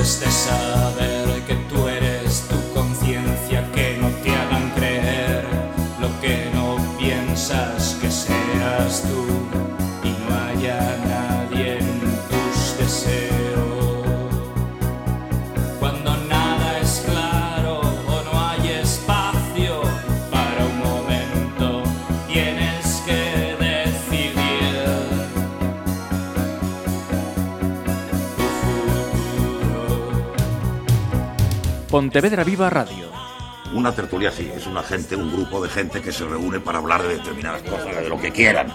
tristeza Pontevedra Viva Radio. Una tertulia sí, es una gente, un grupo de gente que se reúne para hablar de determinadas cosas, de lo que quieran.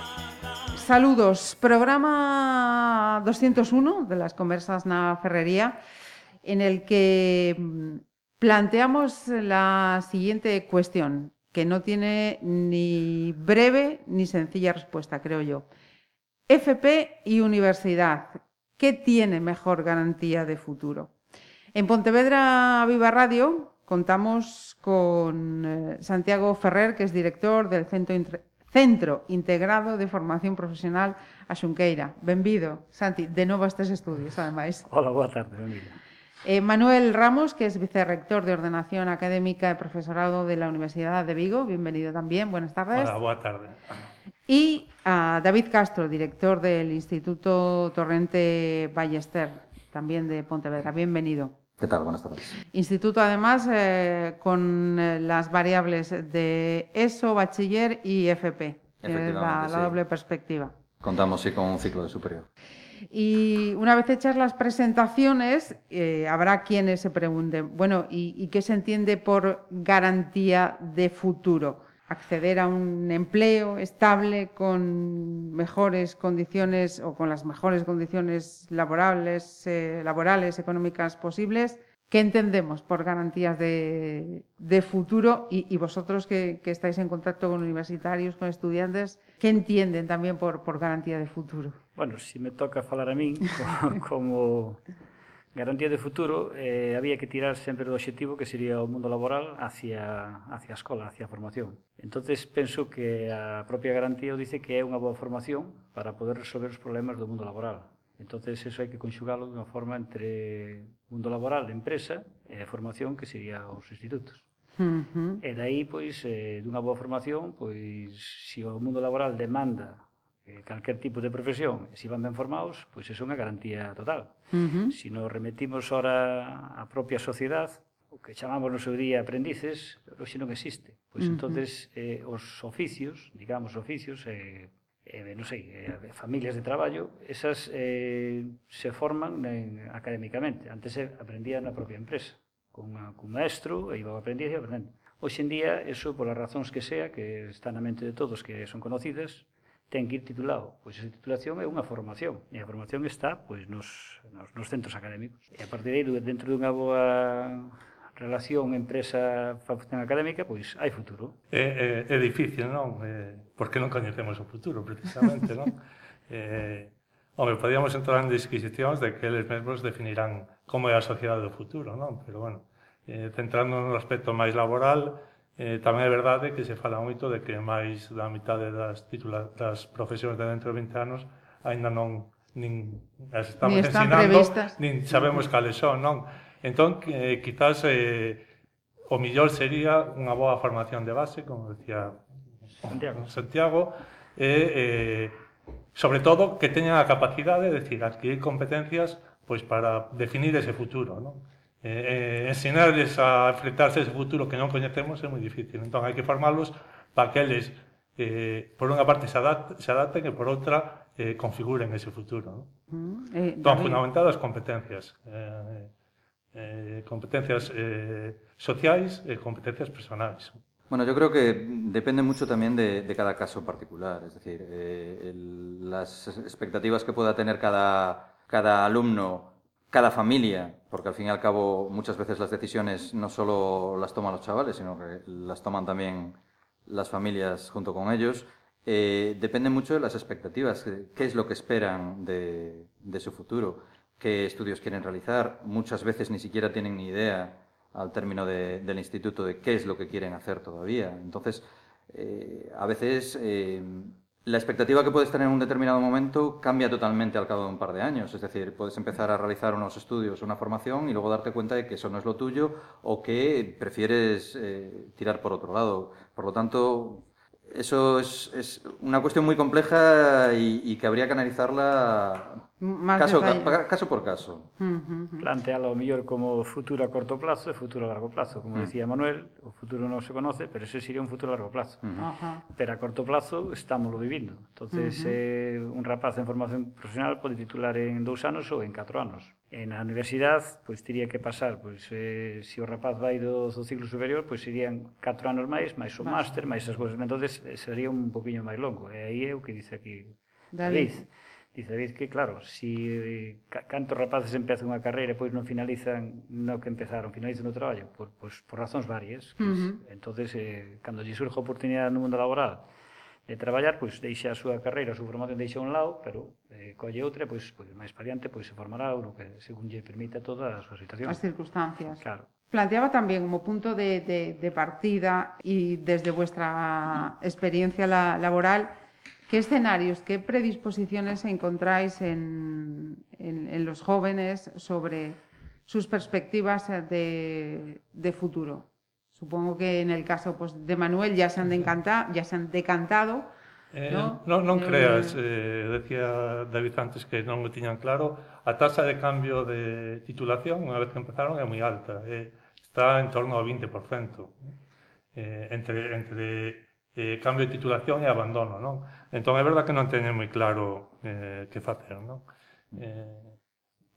Saludos, programa 201 de las conversas na Ferrería, en el que mm, planteamos la siguiente cuestión, que no tiene ni breve ni sencilla respuesta, creo yo. FP y universidad, ¿qué tiene mejor garantía de futuro? En Pontevedra Viva Radio contamos con eh, Santiago Ferrer, que es director del Centro, Integrado de Formación Profesional a Xunqueira. Benvido, Santi, de novo a estes estudios, ademais. Hola, boa tarde, Emilio. Eh, Manuel Ramos, que es vicerrector de Ordenación Académica y Profesorado de la Universidad de Vigo. Bienvenido también, buenas tardes. Hola, boa tarde. Y a David Castro, director del Instituto Torrente Ballester, también de Pontevedra. Bienvenido. ¿Qué tal? Buenas tardes. Instituto, además, eh, con eh, las variables de ESO, bachiller y FP, que es la, sí. doble perspectiva. Contamos sí con un ciclo de superior. Y una vez hechas las presentaciones, eh, habrá quienes se pregunten, bueno, ¿y, y qué se entiende por garantía de futuro? Acceder a un empleo estable con mejores condiciones o con las mejores condiciones laborables, eh, laborales, económicas posibles. ¿Qué entendemos por garantías de, futuro? Y, vosotros que, estáis en contacto con universitarios, con estudiantes, ¿qué entienden también por, por garantía de futuro? Bueno, se me toca falar a co- como garantía de futuro eh, había que tirar sempre do obxectivo que sería o mundo laboral hacia, hacia a escola, hacia a formación. entonces penso que a propia garantía dice que é unha boa formación para poder resolver os problemas do mundo laboral. entonces eso hai que conxugalo de unha forma entre mundo laboral, empresa, e a formación que sería os institutos. Uh -huh. E dai, pois, eh, dunha boa formación, pois, se o mundo laboral demanda eh, calquer tipo de profesión, se si van ben formados, pois é unha garantía total. Uh -huh. Se si nos remetimos ora a propia sociedade, o que chamamos no seu día aprendices, hoxe non existe. Pois uh -huh. entonces eh, os oficios, digamos oficios, eh, eh, non sei, eh, familias de traballo, esas eh, se forman en, académicamente. Antes se aprendía na propia empresa, con, a, con maestro, e iba a aprendiz e aprendendo. Hoxe en día, eso, polas razóns que sea, que está na mente de todos, que son conocidas, ten que ir titulado. Pois esa titulación é unha formación, e a formación está pois nos, nos, nos centros académicos. E a partir de aí, dentro dunha boa relación empresa facción académica, pois hai futuro. É, é, é difícil, non? É, porque non coñecemos o futuro, precisamente, non? é, home, podíamos entrar en disquisicións de que eles mesmos definirán como é a sociedade do futuro, non? Pero, bueno, eh, centrando no aspecto máis laboral, Eh, tamén é verdade que se fala moito de que máis da mitade das titula, das profesións de dentro de 20 anos aínda non nin as estamos nin están ensinando, previstas. nin sabemos cales son, non? Entón, eh, quizás eh, o millor sería unha boa formación de base, como decía Santiago, Santiago e, eh, sobre todo, que teñan a capacidade de decir, adquirir competencias pois para definir ese futuro, non? Eh, eh, ensinarles a enfrentarse a ese futuro que non coñecemos é moi difícil. Entón, hai que formarlos para que eles, eh, por unha parte, se, adapt, se adapten e por outra, eh, configuren ese futuro. Non? Mm, eh, Están David. fundamentadas competencias. Eh, eh, competencias eh, sociais e competencias personais. Bueno, yo creo que depende mucho también de, de cada caso particular. Es decir, eh, el- las expectativas que pueda tener cada, cada alumno, cada familia, porque al fin y al cabo muchas veces las decisiones no solo las toman los chavales, sino que las toman también las familias junto con ellos. eh, depende mucho de las expectativas, qué es lo que esperan de, de su futuro, qué estudios quieren realizar. Muchas veces ni siquiera tienen ni idea al término de- del instituto de qué es lo que quieren hacer todavía. Entonces, eh, a veces eh, la expectativa que puedes tener en un determinado momento cambia totalmente al cabo de un par de años. Es decir, puedes empezar a realizar unos estudios, una formación y luego darte cuenta de que eso no es lo tuyo o que prefieres eh, tirar por otro lado. Por lo tanto, Eso es, es, una cuestión muy compleja y, y que habría que analizarla Más caso, ca, caso, por caso. Uh -huh. Plantearlo mejor como futuro a corto plazo y futuro a largo plazo. Como uh -huh. decía Manuel, o futuro no se conoce, pero ese sería un futuro a largo plazo. Mm-hmm. Uh -huh. Pero a corto plazo estámoslo vivindo. Entonces, eh, un rapaz en formación profesional pode titular en dous anos ou en catro anos. E na universidade, pois teria que pasar, pois eh, se o rapaz vai do, do ciclo superior, pois serían 4 anos máis, máis o máster, máis as cousas. Entonces eh, sería un poquinho máis longo. E aí é o que dice aquí David. David. Dice David que, claro, si eh, cantos rapaces empezan unha carreira e pois non finalizan no que empezaron, finalizan o traballo, por, pois, por razóns varias. Uh -huh. Pois, entonces, eh, cando lle surge a oportunidade no mundo laboral, de traballar, pois deixa a súa carreira, a súa formación deixa a un lado, pero eh, colle outra, pois, pois máis para diante, pois se formará uno que según lle permita toda a súa situación. Las circunstancias. Claro. Planteaba también como punto de, de- de partida y desde vuestra experiencia la- laboral, ¿qué escenarios, qué predisposiciones encontráis en, en- en los jóvenes sobre sus perspectivas de, de futuro? Supongo que en el caso pues, de Manuel ya se han, decantado, ya se han decantado. Eh, non, non, creas, eh, decía David antes que non o tiñan claro, a taxa de cambio de titulación, unha vez que empezaron, é moi alta, eh, está en torno ao 20%, eh, entre, entre eh, cambio de titulación e abandono, non? Entón, é verdad que non teñen moi claro eh, que facer, non? Eh,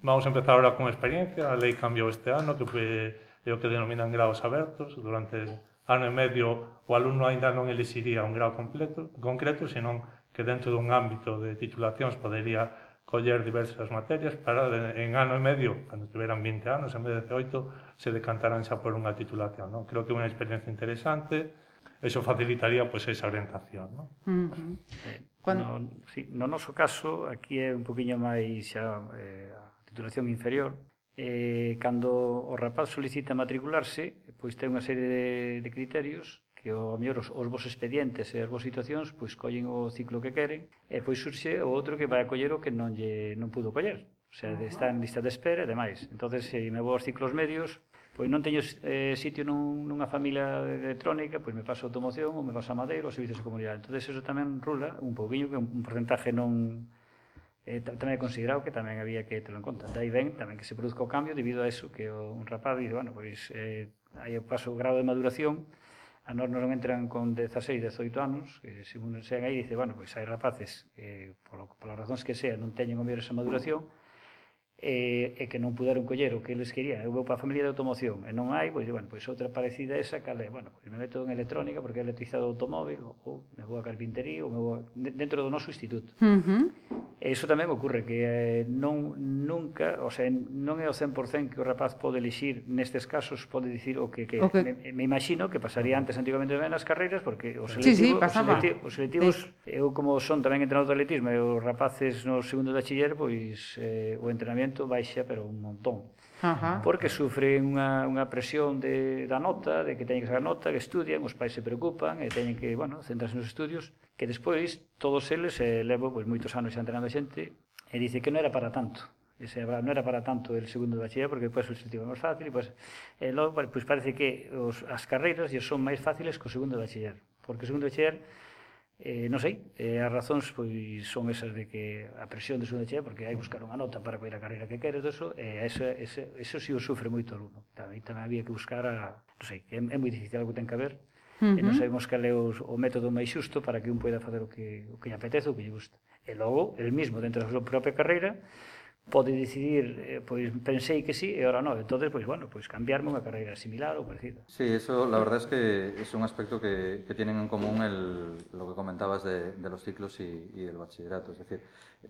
vamos a empezar agora con experiencia, a lei cambiou este ano, que foi é o que denominan graos abertos. Durante ano e medio o alumno aínda non elixiría un grau completo, concreto, senón que dentro dun ámbito de titulacións podería coller diversas materias para en ano e medio, cando tiveran 20 anos, en vez de 18, se decantarán xa por unha titulación. Non? Creo que é unha experiencia interesante, eso facilitaría pois, esa orientación. Non? Uh -huh. eh, Cuando... no, sí, no noso caso, aquí é un poquinho máis xa eh, a titulación inferior, eh, cando o rapaz solicita matricularse, pois ten unha serie de, de criterios que o mellor os, os vos expedientes e as vos situacións pois collen o ciclo que queren e pois surxe o outro que vai a coller o que non lle non pudo coller. O sea, de, está en lista de espera e demais. Entonces, se me vou aos ciclos medios, pois non teño eh, sitio nun, nunha familia electrónica, pois me paso a automoción ou me paso a Madeira ou servicios de comunidade. Entonces, eso tamén rula un pouquiño que un porcentaje non eh, tamén é considerado que tamén había que telo en conta. Dai ben tamén que se produzca o cambio debido a eso que o, un rapaz dice, bueno, pois eh, aí o paso o grado de maduración, a nós non entran con 16, 18 anos, que se un sean aí dice, bueno, pois hai rapaces que eh, polo, polas razóns que sean non teñen o mellor esa maduración, e, e que non puderon coller o que eles querían. Eu vou para a familia de automoción e non hai, pois, bueno, pois outra parecida esa cal é, bueno, pois me meto en electrónica porque é electrizado o automóvil, ou, me vou a carpintería, ou me vou a... dentro do noso instituto. Uh -huh. E iso tamén ocorre que eh, non nunca, o sea, non é o 100% que o rapaz pode elixir nestes casos, pode dicir o que que okay. me, me imagino que pasaría antes antigamente ben nas carreiras porque os selectivo, sí, sí, os, selectivos os selectivos, sí. eu como son tamén entrenador de atletismo e os rapaces no segundo de bachiller, pois eh, o entrenamento rendimento baixa, pero un montón. Ajá. Porque sufren unha, unha presión de, da nota, de que teñen que sacar nota, que estudian, os pais se preocupan, e teñen que, bueno, centrarse nos estudios, que despois todos eles eh, levo pois, moitos anos xa entrenando a xente, e dice que non era para tanto. Ese, non era para tanto el segundo de bachiller porque depois o selectivo é máis fácil e pois, e logo, pois parece que os, as carreiras son máis fáciles que o segundo de bachiller porque o segundo de bachiller Eh, non sei, eh, as razóns pois son esas de que a presión de segunda chea, porque hai buscar unha nota para coir a carreira que queres, eso, e eh, eso, ese, eso si sí o sufre moito aluno. Tamén, tamén había que buscar a, non sei, é, é moi difícil algo ten que haber, Uh -huh. e non sabemos cal é o, o método máis xusto para que un poida facer o que, o que lle apetece, o que lle gusta. E logo, el mismo, dentro da súa propia carreira, pode decidir, eh, pois pensei que sí e ahora non. Entonces, pois bueno, pois cambiarme unha carreira similar ou parecida. Sí, eso la verdad es que es un aspecto que, que tienen en común el, lo que comentabas de, de los ciclos y, y el bachillerato. Es decir,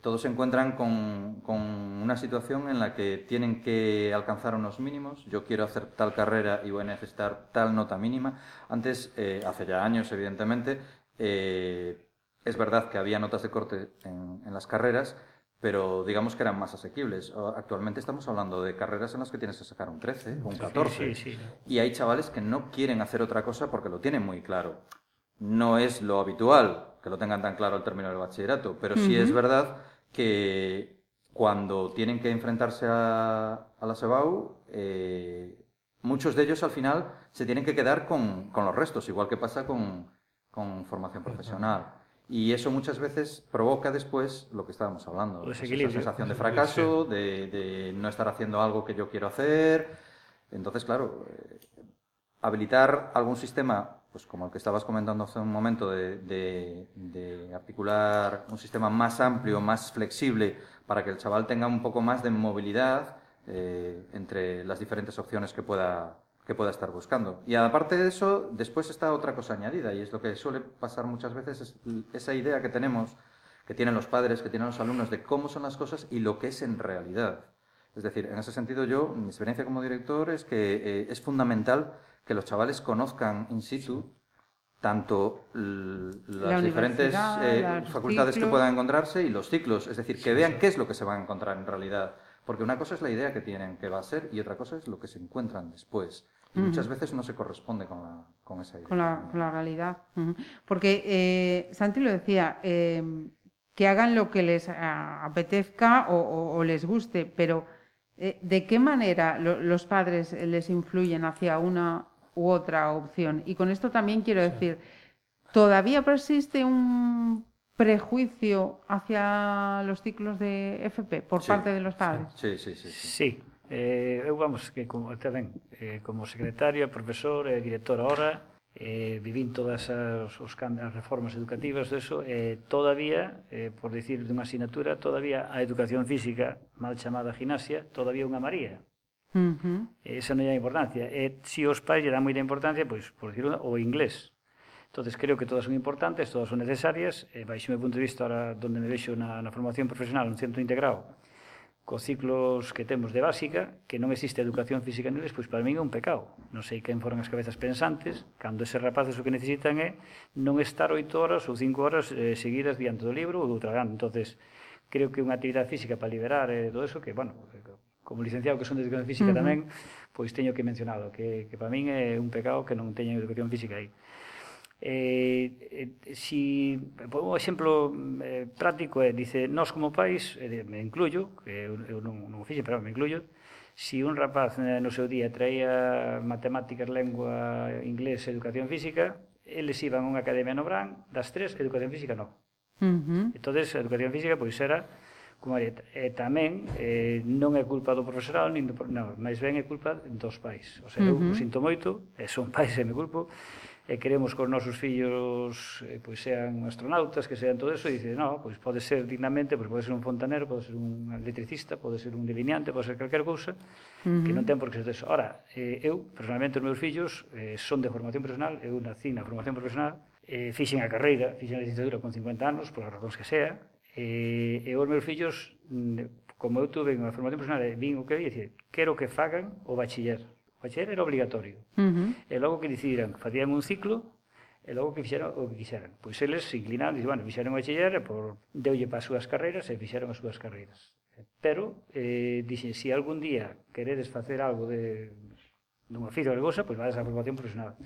todos se encuentran con, con una situación en la que tienen que alcanzar unos mínimos. Yo quiero hacer tal carrera y voy a necesitar tal nota mínima. Antes, eh, hace ya años, evidentemente, eh, es verdad que había notas de corte en, en las carreras, pero digamos que eran más asequibles. Actualmente estamos hablando de carreras en las que tienes que sacar un 13 o un 14. Sí, sí. Y hay chavales que no quieren hacer otra cosa porque lo tienen muy claro. No es lo habitual, que lo tengan tan claro el término del bachillerato, pero sí es verdad que cuando tienen que enfrentarse a, a la SEBAU, eh, muchos de ellos al final se tienen que quedar con, con los restos, igual que pasa con, con formación profesional. Y eso muchas veces provoca después lo que estábamos hablando, pues esa sensación de fracaso, de, de, no estar haciendo algo que yo quiero hacer. Entonces, claro, eh, habilitar algún sistema, pues como el que estabas comentando hace un momento, de, de, de, articular un sistema más amplio, más flexible, para que el chaval tenga un poco más de movilidad eh, entre las diferentes opciones que pueda, que pueda estar buscando. Y aparte de eso, después está otra cosa añadida, y es lo que suele pasar muchas veces, es esa idea que tenemos, que tienen los padres, que tienen los alumnos, de cómo son las cosas y lo que es en realidad. Es decir, en ese sentido yo, mi experiencia como director es que eh, es fundamental que los chavales conozcan in situ tanto las diferentes eh, facultades que puedan encontrarse y los ciclos, es decir, que vean qué es lo que se van a encontrar en realidad. Porque una cosa es la idea que tienen que va a ser y otra cosa es lo que se encuentran después. Y muchas veces no se corresponde con, la, con esa idea. Con la, con la realidad. Porque eh, Santi lo decía, eh, que hagan lo que les apetezca o, o, les guste, pero eh, ¿de qué manera lo, los padres les influyen hacia una u otra opción? Y con esto también quiero decir, ¿todavía persiste un prejuicio hacia los ciclos de FP por sí, parte de los padres? Sí, sí, sí. sí. sí. Eh, eu, vamos, que como, tamén, eh, como secretaria, profesor e eh, director ahora, eh, vivín todas as, os, as reformas educativas deso, e eh, todavía, eh, por dicir dunha asignatura, todavía a educación física, mal chamada gimnasia, todavía unha maría. Uh -huh. Esa non é a importancia. E se os pais lle dan moita importancia, pois, por dicir, o inglés. Entonces creo que todas son importantes, todas son necesarias, e baixo meu punto de vista, ahora, donde me vexo na, na formación profesional, un centro integrado, cos ciclos que temos de básica, que non existe educación física neles, pois para min é un pecado. Non sei quen foron as cabezas pensantes, cando eses rapaces o que necesitan é non estar oito horas ou cinco horas eh, seguidas diante do libro ou do tragando. entonces creo que unha actividade física para liberar eh, todo eso, que, bueno, como licenciado que son de educación física uh -huh. tamén, pois teño que mencionado que, que para min é un pecado que non teñen educación física aí eh, eh, si un exemplo eh, práctico é, dice, nós como país, eh, me incluyo, que eu, eu non, non o fixe, pero me incluyo, si un rapaz eh, no seu día traía matemáticas, lengua, inglés, educación física, eles iban a unha academia no Bran, das tres, educación física non. Uh -huh. Entón, educación física, pois, era como e eh, tamén eh, non é culpa do profesorado nin do, non, máis ben é culpa dos pais. O sea, uh -huh. eu sinto moito, e son pais e me culpo, e queremos que os nosos fillos eh, pois sean astronautas, que sean todo eso, e dice, no, pois pode ser dignamente, pois pode ser un fontanero, pode ser un electricista, pode ser un delineante, pode ser calquer cousa, uh -huh. que non ten por que ser eso. Ora, eh, eu, personalmente, os meus fillos eh, son de formación profesional, eu nací na formación profesional, eh, fixen a carreira, fixen a licenciatura con 50 anos, por as razóns que sea, eh, e os meus fillos, mm, como eu tuve unha formación profesional, vin o que vi, e dicir, quero que fagan o bachiller, bachiller era obligatorio. Uh -huh. E logo que decidiran que facían un ciclo, e logo que fixeran o que quixeran. Pois eles se inclinaron, dixen, bueno, fixeron o bachiller e por deulle para as súas carreiras e fixeron as súas carreiras. Pero eh, dixen, se si algún día queredes facer algo de dun oficio vergosa, pois vades á formación profesional.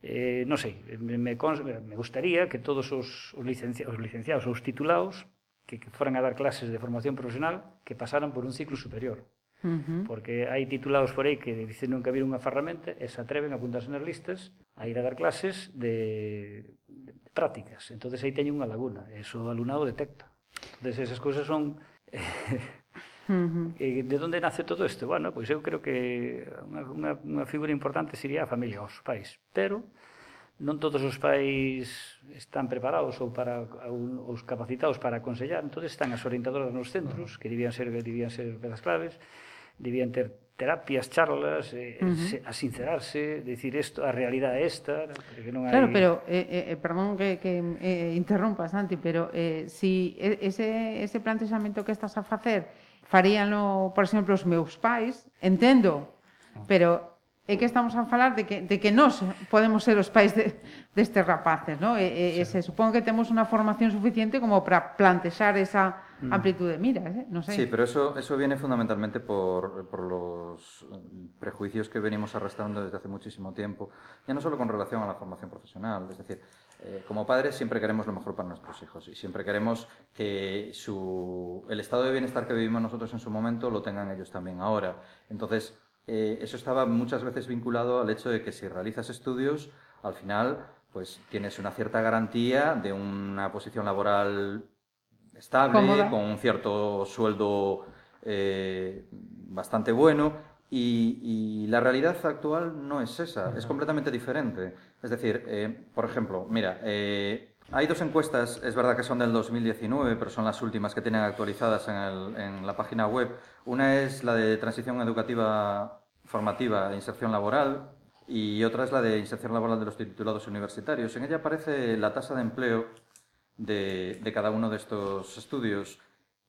Eh, non sei, me, me, me gustaría que todos os, os, licenciados, os licenciados, os titulados, que, que foran a dar clases de formación profesional, que pasaran por un ciclo superior. Uh -huh. Porque hai titulados por aí que dicen nunca vir unha ferramenta e se atreven a apuntarse nas listas a ir a dar clases de, de, prácticas. entonces aí teñen unha laguna, eso o alumnado detecta. entonces esas cousas son... Uh eh, -huh. Eh, de onde nace todo isto? Bueno, pois eu creo que unha, unha, unha figura importante sería a familia, os pais. Pero non todos os pais están preparados ou para ou, os capacitados para aconsellar, entonces están as orientadoras nos centros, que debían ser debían ser pedras claves, debían ter terapias, charlas, eh, uh -huh. a sincerarse, decir isto, a realidade é esta, que non hai... Claro, pero eh, eh, eh perdón que que eh, interrompa Santi, pero eh si ese ese plantexamento que estás a facer faríanlo, por exemplo, os meus pais, entendo, ah. pero é que estamos a falar de que, de que nós podemos ser os pais de, destes rapaces, ¿no? E, e, sí. se supón que temos unha formación suficiente como para plantexar esa, mm. amplitud de miras, ¿eh? no sé. Sí, pero eso, eso viene fundamentalmente por, por los prejuicios que venimos arrastrando desde hace muchísimo tiempo, ya no solo con relación a la formación profesional, es decir, Eh, como padres siempre queremos lo mejor para nuestros hijos y siempre queremos que su, el estado de bienestar que vivimos nosotros en su momento lo tengan ellos también ahora. Entonces, eh, eso estaba muchas veces vinculado al hecho de que si realizas estudios, al final pues tienes una cierta garantía de una posición laboral estable, Cómoda. con un cierto sueldo eh, bastante bueno. Y, y la realidad actual no es esa, es completamente diferente. Es decir, eh, por ejemplo, mira, eh, hay dos encuestas, es verdad que son del 2019, pero son las últimas que tienen actualizadas en, el- en la página web. Una es la de transición educativa formativa e inserción laboral y otra es la de inserción laboral de los titulados universitarios. En ella aparece la tasa de empleo de, cada uno de estos estudios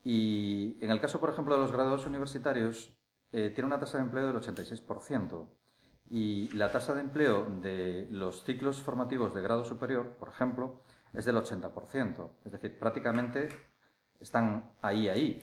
y en el caso, por ejemplo, de los graduados universitarios, eh, tiene una tasa de empleo del 86%. Y la tasa de empleo de los ciclos formativos de grado superior, por ejemplo, es del 80%. Es decir, prácticamente están ahí, ahí.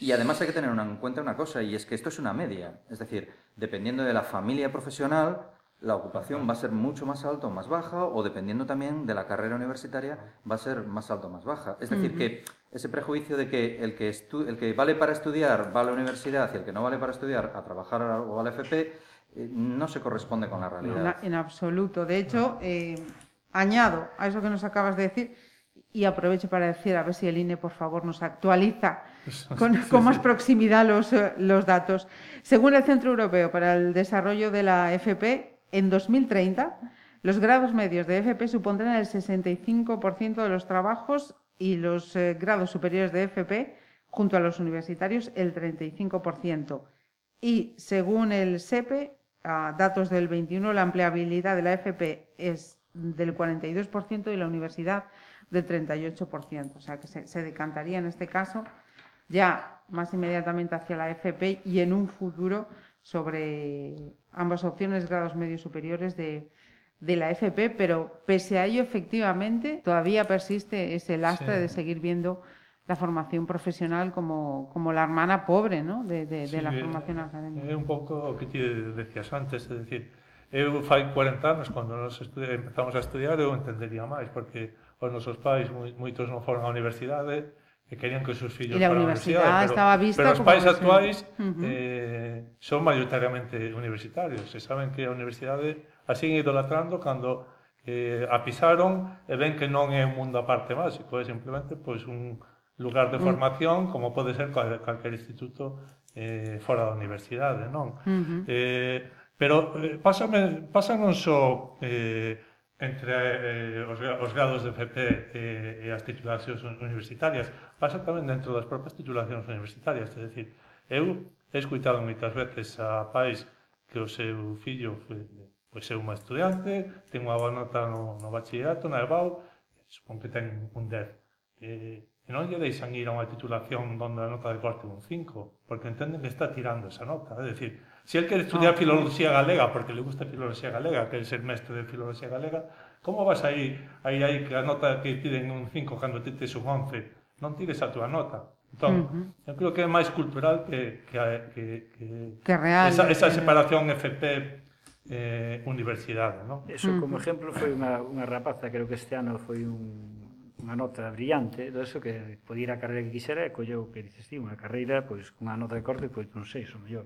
Y además hay que tener en cuenta una cosa, y es que esto es una media. Es decir, dependiendo de la familia profesional, la ocupación va a ser mucho más alta o más baja, o dependiendo también de la carrera universitaria, va a ser más alta o más baja. Es decir, que ese prejuicio de que el que, estu- el que vale para estudiar va a la universidad y el que no vale para estudiar a trabajar o al FP, eh, no se corresponde con la realidad. En absoluto. De hecho, eh, añado a eso que nos acabas de decir y aprovecho para decir, a ver si el INE, por favor, nos actualiza con, con más proximidad los, eh, los datos. Según el Centro Europeo para el Desarrollo de la FP, en 2030 los grados medios de FP supondrán el 65% de los trabajos y los eh, grados superiores de FP, junto a los universitarios, el 35%. Y según el SEPE, a datos del 21, la empleabilidad de la FP es del 42% y la universidad del 38%. O sea que se decantaría en este caso ya más inmediatamente hacia la FP y en un futuro sobre ambas opciones, grados medios superiores de, de la FP, pero pese a ello, efectivamente, todavía persiste ese lastre Sí. de seguir viendo la formación profesional como, como la hermana pobre ¿no? de, de- de Sí, la é- formación académica. É un pouco o que ti decías antes, é dicir, eu fai 40 anos, cando nos empezamos a estudiar, eu entendería máis, porque os nosos pais, moi- moitos non foron á universidade, e querían que os seus fillos para a universidade, pero, estaba vista pero os pais actuais uh -huh. eh, son maioritariamente universitarios, se saben que a universidade a siguen idolatrando cando eh, a pisaron e ven que non é un mundo aparte básico, é simplemente pois, un lugar de formación como pode ser cal, calquer instituto eh, fora da universidade, non? Uh -huh. eh, pero eh, pásame, pasan non só eh, entre eh, os, os grados de FP e, e as titulacións universitarias. Pasa tamén dentro das propias titulacións universitarias, é dicir, eu he escuitado moitas veces a pais que o seu fillo foi, pois é unha estudiante, ten unha boa nota no, no bachillerato, na EBAU, supón que ten un 10. E, e non lle deixan ir a unha titulación onde a nota de corte un 5, porque entenden que está tirando esa nota. É dicir, Se si el quere estudiar ah, filoloxía galega, porque le gusta a filoloxía galega, quere ser mestre de filoloxía galega, como vas aí, aí, aí, que a nota que piden un 5 cando te tes un 11? Non tires a túa nota. Entón, uh -huh. eu creo que é máis cultural que, que, que, que, que real, esa, esa separación FP eh, universidade, non? Eso, como exemplo, foi unha, unha rapaza, creo que este ano foi un, unha nota brillante, do eso que podía ir a carreira que quixera e colleu que dices, ti, unha carreira, pois, unha nota de corte, pois, non sei, o mellor.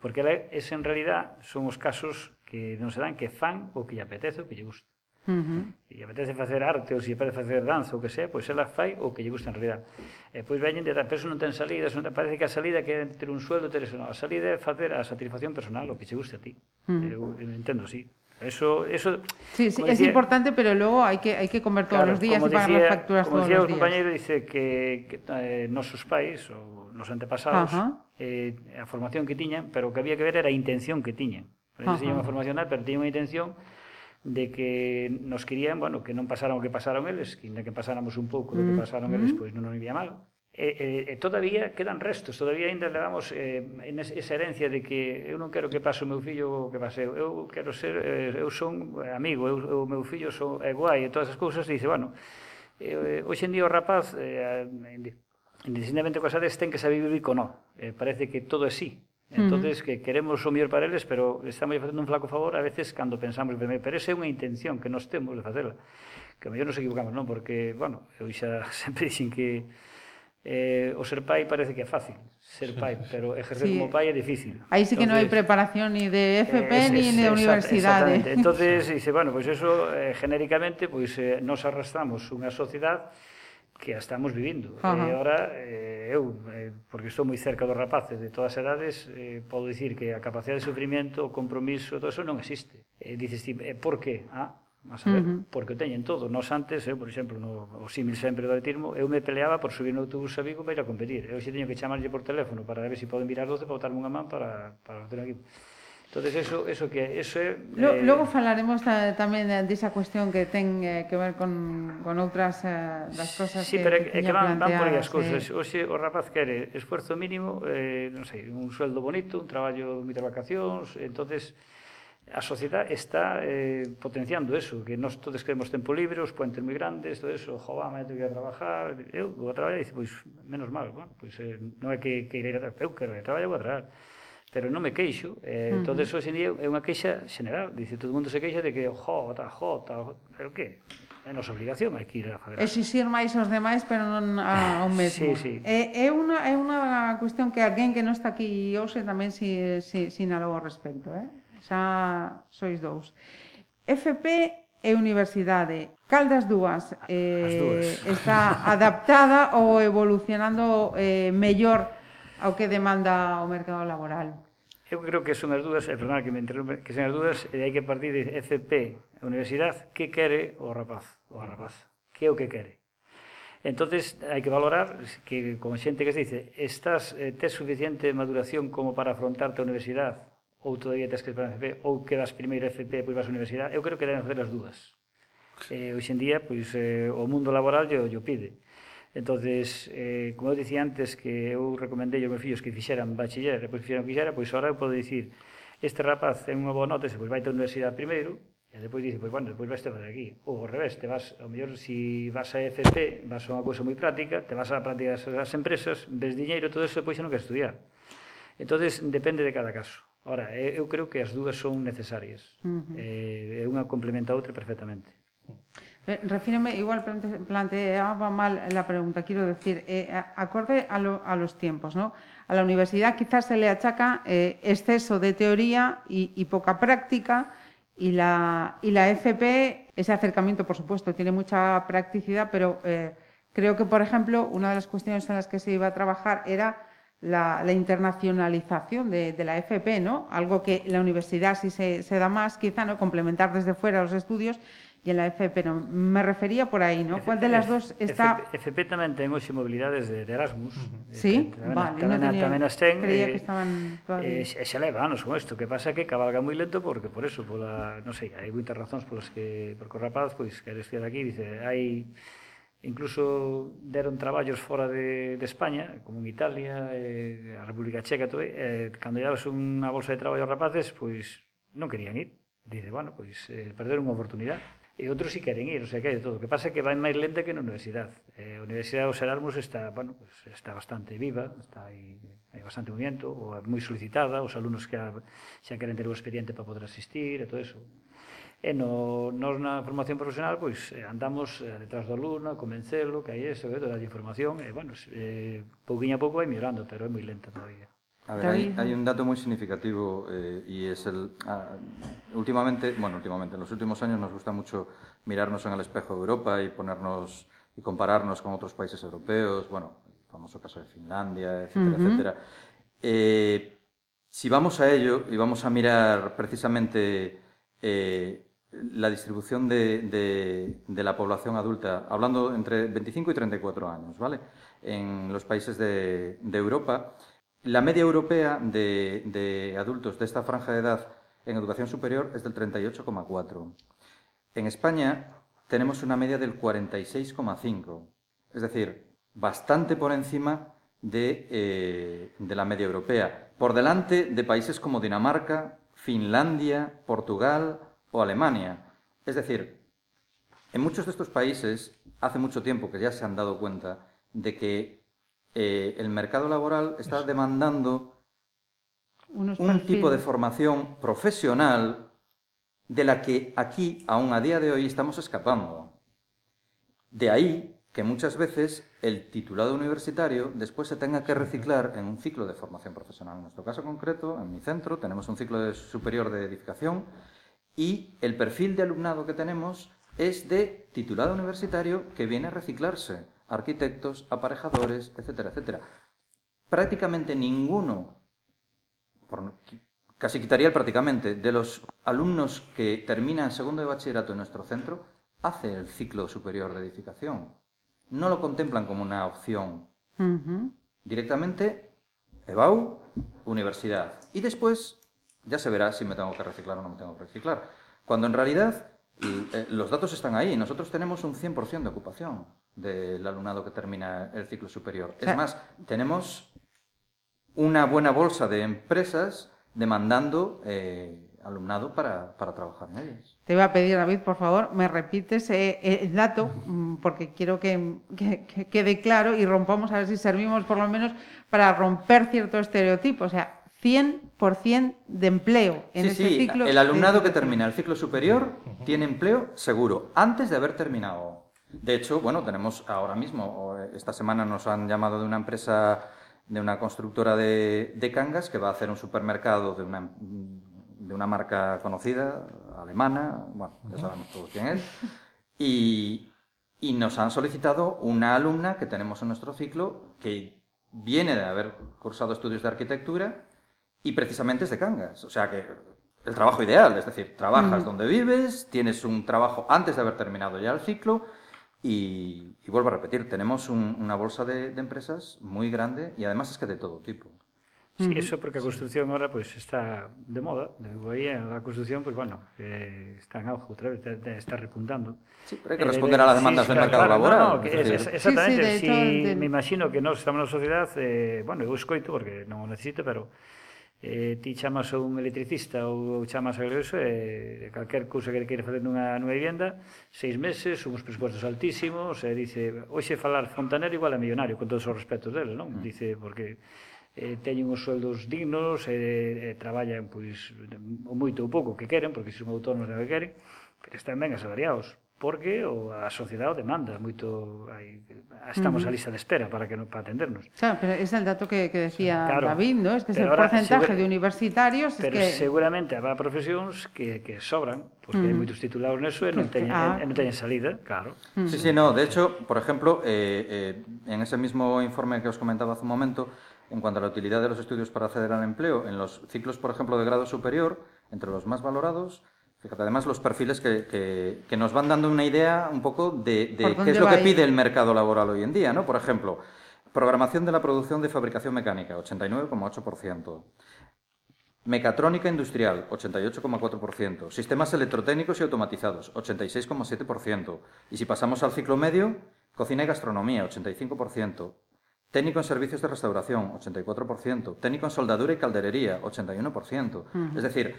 Porque ese en realidad son os casos que non se dan que fan o que lle apetece o que lle gusta. Uh -huh. E lle apetece facer arte ou se lle apetece facer danza ou que sea, pois ela fai o que lle gusta en realidad. E pois veñen de pero non ten salida, non te parece que a salida que ter un sueldo, ter eso, non. a salida é facer a satisfacción personal o que che guste a ti. Uh -huh. Eu, eu entendo así. Eso, eso Sí, sí, es decía- importante, pero luego hay que, hay que comer todos claro, los días y pagar decía- las facturas como todos decía los o días. compañeiro, dice que, que eh, nosos pais, ou nos antepasados, eh, a formación que tiñan, pero o que había que ver era a intención que tiñan. Eles tiñan unha formación, pero tiñan unha intención de que nos querían, bueno, que non pasaran o que pasaron eles, que ainda que pasáramos un pouco do que Mm, pasaron eles, pois non nos iría mal. e, e, e todavía quedan restos, todavía ainda levamos eh, en esa herencia de que eu non quero que pase o meu fillo o que pase eu, eu quero ser, eh, eu son amigo, eu, o meu fillo son, é guai e todas as cousas, e dice, bueno, eh, hoxe en día o rapaz, eh, indistintamente coas ades, ten que saber vivir con no, eh, parece que todo é sí, entonces uh -huh. que queremos o mellor para eles, pero estamos facendo un flaco favor a veces cando pensamos, pero esa é unha intención que nos temos de facela, que a mellor nos equivocamos, non? Porque, bueno, eu xa sempre dixen que Eh, o ser pai parece que é fácil, ser pai, pero ejercer sí. como pai é difícil. Aí sí que non hai preparación ni de FP eh, ni de universidade. Exactamente. Entonces, dice, bueno, pois pues eso eh, genéricamente pois pues, eh, nos arrastramos unha sociedade que a estamos vivindo. Uh -huh. E agora eh, eu, eh, porque estou moi cerca dos rapaces de todas as edades, eh, podo dicir que a capacidade de sufrimiento, o compromiso, todo eso non existe. Eh, dices ti, eh, por que? Ah, A saber, uh -huh. porque teñen todo. Nos antes, eu, por exemplo, no, o símil sempre do atletismo, eu me peleaba por subir no autobús a Vigo para ir a competir. Eu xe teño que chamarlle por teléfono para ver se si poden virar 12 para botarme unha man para, para ter aquí. Entonces eso eso que eso é eh... Logo falaremos ta, tamén eh, desa de cuestión que ten eh, que ver con con outras eh, das cosas sí, que Sí, pero que, que, que van, van por as cousas. Sí. Oxe o rapaz quere esforzo mínimo, eh, non sei, un sueldo bonito, un traballo de vacacións, entonces a sociedade está eh, potenciando eso, que nós todos queremos tempo libre, os puentes moi grandes, todo eso, jová, me tengo que trabajar, eu vou a traballar, e dice, pois, menos mal, bueno, pois, eh, non é que, que ir a traballar, eu quero ir a traballar, vou a traballar, pero non me queixo, eh, uh -huh. todo eso día, é unha queixa general, dice, todo mundo se queixa de que, jo, ta, jo, ta, jo, pero que? É nosa obligación, hai que ir a fazer. Exixir máis aos demais, pero non ao mesmo. Sí, sí. É, é, unha, é unha cuestión que alguén que non está aquí hoxe tamén si, si, sinalou ao respecto, eh? xa sois dous. FP e universidade. Cal das dúas eh, dúas. está adaptada ou evolucionando eh, mellor ao que demanda o mercado laboral? Eu creo que son as dúas, e perdón que me interrompe, que son as dúas, e hai que partir de FP, a universidade, que quere o rapaz, o rapaz, que é o que quere. Entonces hai que valorar que con xente que se dice, estás eh, tes suficiente maduración como para afrontarte a universidade ou todavía tens que esperar FP, ou quedas primeiro FP e pois vas á universidade, eu creo que deben facer as dúas. Eh, hoxe en día, pois, eh, o mundo laboral yo, yo pide. entonces eh, como eu dicía antes, que eu recomendei aos meus fillos que fixeran bachiller, e pois fixeran quixera, que fixera, pois ahora eu podo dicir, este rapaz ten unha boa nota, se pois vai a universidade primeiro, E depois dice, pois, bueno, depois vais te fazer aquí. Ou ao revés, te vas, ao mellor, si vas a FP, vas a unha cousa moi práctica, te vas a práctica das empresas, ves diñeiro, todo eso, depois xa non queres estudiar. entonces depende de cada caso. Ahora, eh, eu creo que as dúas son necesarias. Uh -huh. eh, unha complementa a outra perfectamente. Eh, Refíreme, igual plante- planteaba mal la pregunta, quiero decir, eh, acorde a, lo- a los tiempos, ¿no? A la universidad quizás se le achaca eh, exceso de teoría y, y poca práctica, y la, y la FP, ese acercamiento, por supuesto, tiene mucha practicidad, pero eh, creo que, por ejemplo, una de las cuestiones en las que se iba a trabajar era la, la internacionalización de, de la FP, ¿no? Algo que en la universidad sí se, se da más, quizá, ¿no? Complementar desde fuera los estudios y en la FP no. Me refería por ahí, ¿no? ¿Cuál de las dos está...? FP, FP tamén ten hoxe mobilidades de, de Erasmus. eh, Sí, vale, tamén, no tenía, tamén as ten. creía eh, que estaban todavía. Eh, xa, xa leva anos con isto, que pasa que cabalga moi lento porque por eso, pola, non sei, hai moitas razóns polas que, porque o rapaz, pois, quere estudiar aquí, dice, hai, incluso deron traballos fora de, de España, como en Italia, eh, a República Checa, todo, eh, cando llevas unha bolsa de traballo aos rapaces, pois non querían ir. Dice, bueno, pois eh, perder unha oportunidade. E outros si queren ir, o sea que hai de todo. O que pasa é que vai máis lenta que na universidade. Eh, a Universidade dos Erasmus está, bueno, pues, está bastante viva, está aí, hai bastante movimento, ou é moi solicitada, os alumnos que xa queren ter o expediente para poder asistir e todo eso. E no, nos na formación profesional, pois, eh, andamos eh, detrás do alumno, a convencelo, que hai eso, eh, toda a información, e, bueno, eh, pouquinho a pouco vai mellorando, pero é moi lenta todavía. A ver, hay, un dato muy significativo eh, y es el... ah, últimamente, bueno, últimamente, en los últimos años nos gusta mucho mirarnos en el espejo de Europa y ponernos y compararnos con otros países europeos, bueno, el famoso caso de Finlandia, etcétera, etcétera. Eh, si vamos a ello y vamos a mirar precisamente eh, la distribución de, la población adulta, hablando entre 25 y 34 años, ¿vale? En los países de, Europa, la media europea de, adultos de esta franja de edad en educación superior es del 38,4. En España tenemos una media del 46,5, es decir, bastante por encima eh, de la media europea, por delante de países como Dinamarca, Finlandia, Portugal o Alemania. Es decir, en muchos de estos países hace mucho tiempo que ya se han dado cuenta de que eh, el mercado laboral está demandando Unos un tipo de formación profesional de la que aquí, aún a día de hoy, estamos escapando. De ahí que muchas veces el titulado universitario después se tenga que reciclar en un ciclo de formación profesional. En nuestro caso concreto, en mi centro, tenemos un ciclo de superior de edificación y el perfil de alumnado que tenemos es de titulado universitario que viene a reciclarse. Arquitectos, aparejadores, etcétera, etcétera. Prácticamente ninguno, casi quitaría el prácticamente, de los alumnos que terminan segundo de bachillerato en nuestro centro, hace el ciclo superior de edificación. No lo contemplan como una opción. Directamente, EBAU, universidad. Y después ya se verá si me tengo que reciclar o no me tengo que reciclar. Cuando en realidad eh, los datos están ahí. Nosotros tenemos un 100% de ocupación del alumnado que termina el ciclo superior. Es más, tenemos una buena bolsa de empresas demandando eh, alumnado para, para, trabajar en ellas. Te voy a pedir, David, por favor, me repites eh, el dato, mm, porque quiero que, que, quede claro y rompamos, a ver si servimos por lo menos para romper cierto estereotipo. O sea, 100% de empleo en sí, este sí. ciclo. El alumnado que termina el ciclo superior tiene empleo seguro, antes de haber terminado. De hecho, bueno, tenemos ahora mismo, esta semana nos han llamado de una empresa, de una constructora de, de cangas que va a hacer un supermercado de una, de una marca conocida, alemana, bueno, ya sabemos todos quién es, y, y nos han solicitado una alumna que tenemos en nuestro ciclo que viene de haber cursado estudios de arquitectura y precisamente es de Cangas. O sea que el trabajo ideal, es decir, trabajas donde vives, tienes un trabajo antes de haber terminado ya el ciclo y, vuelvo a repetir, tenemos una bolsa de, empresas muy grande y además es que de todo tipo. Sí, eso porque a construcción ahora pues está de moda, de a la construcción pues bueno, eh, está en auge otra vez, está repuntando. Sí, pero hay que eh, responder a las demandas sí, del mercado claro, laboral. No, no, que es, exactamente, sí, sí, si, me imagino que nós estamos na sociedade, eh, bueno, eu escoito porque non o necesito, pero eh, ti chamas a un electricista ou, ou chamas a eso e eh, calquer cousa que queira facer nunha, nunha vivienda seis meses, uns presupostos altísimos e eh, dice, hoxe falar fontanero igual a millonario con todos os respetos deles, non? Mm. Dice, porque eh, teñen os sueldos dignos e, eh, e traballan pois, o moito ou pouco que queren, porque son autónomos de que queren pero están ben asalariados porque o a sociedade o demanda moito hai, estamos uh -huh. a lista de espera para que para atendernos. Claro, pero es el dato que, que decía claro, David, ¿no? Es que es el porcentaje de universitarios pero es que seguramente habrá profesións que, que sobran, porque uh -huh. hai moitos titulados neso e non teñen ah. non teñen salida, claro. Uh -huh. Sí, sí, no, de hecho, por ejemplo, eh, eh, en ese mismo informe que os comentaba hace un momento, en cuanto a la utilidad de los estudios para acceder al empleo, en los ciclos, por ejemplo, de grado superior, entre los más valorados, Fíjate, además los perfiles que, que, que, nos van dando una idea un poco de, de qué es lo que pide el mercado laboral hoy en día, ¿no? Por ejemplo, programación de la producción de fabricación mecánica, 89,8%. Mecatrónica industrial, 88,4%. Sistemas electrotécnicos y automatizados, 86,7%. Y si pasamos al ciclo medio, cocina y gastronomía, 85%. Técnico en servicios de restauración, 84%. Técnico en soldadura y calderería, 81%. Uh -huh. Es decir,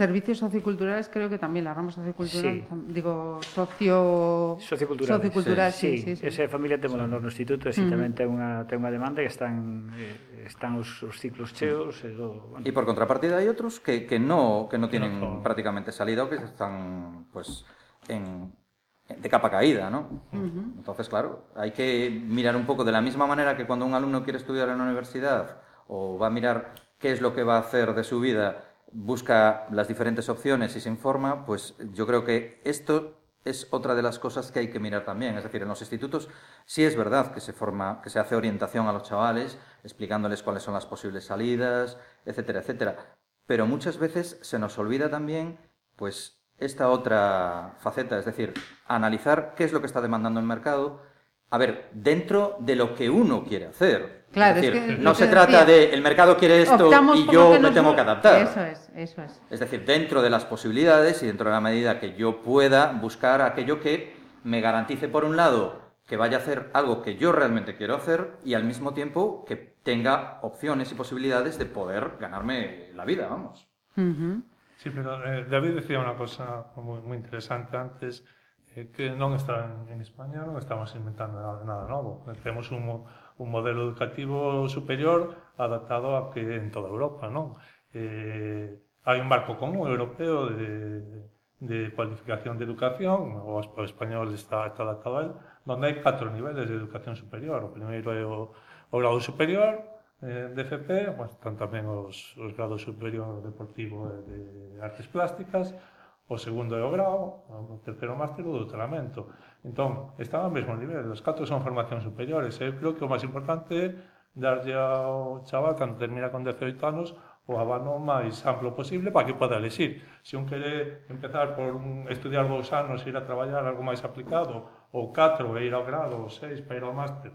Servicios socioculturales creo que también la rama sociocultural, sí. digo, socio... sociocultural, sociocultural sí, sí, sí, sí. Esa familia temos no instituto e -huh. tamén ten unha, ten unha demanda que están, eh, están os, os ciclos cheos e todo, bueno. E por contrapartida hai outros que, que no que no tienen no, prácticamente salida ou que están pues en, de capa caída, ¿no? Uh -huh. Entonces, claro, hay que mirar un poco de la misma manera que cuando un alumno quiere estudiar en la universidad o va a mirar qué es lo que va a hacer de su vida busca las diferentes opciones y se informa, pues yo creo que esto es otra de las cosas que hay que mirar también. Es decir, en los institutos sí es verdad que se forma, que se hace orientación a los chavales, explicándoles cuáles son las posibles salidas, etcétera, etcétera. Pero muchas veces se nos olvida también, pues, esta otra faceta, es decir, analizar qué es lo que está demandando el mercado, a ver, dentro de lo que uno quiere hacer. Claro, es, decir, es que no se trata de el mercado quiere esto y yo me tengo que adaptar. Eso es, eso es. Es decir, dentro de las posibilidades y dentro de la medida que yo pueda buscar aquello que me garantice, por un lado, que vaya a hacer algo que yo realmente quiero hacer y al mismo tiempo que tenga opciones y posibilidades de poder ganarme la vida, vamos. Uh -huh. Sí, pero eh, David decía una cosa muy, muy interesante antes, eh, que non está en, en España, non estamos inventando nada, nada novo. Temos un, un modelo educativo superior adaptado a que en toda Europa, non? Eh, hai un marco común europeo de, de cualificación de educación, o o español está, está adaptado a él, donde hai catro niveles de educación superior. O primeiro é o, o grado superior, eh, de FP, bueno, están tamén os, os grados superior deportivo e de artes plásticas, o segundo é o grau, o terceiro máster o doutoramento. Entón, están ao mesmo nivel, os catro son formacións superiores, eu creo que o máis importante é darlle ao chaval cando termina con 18 anos o abano máis amplo posible para que poda elegir. Se un quere empezar por un, estudiar dous anos, e ir a traballar algo máis aplicado, ou 4 e ir ao grado, ou 6 para ir ao máster,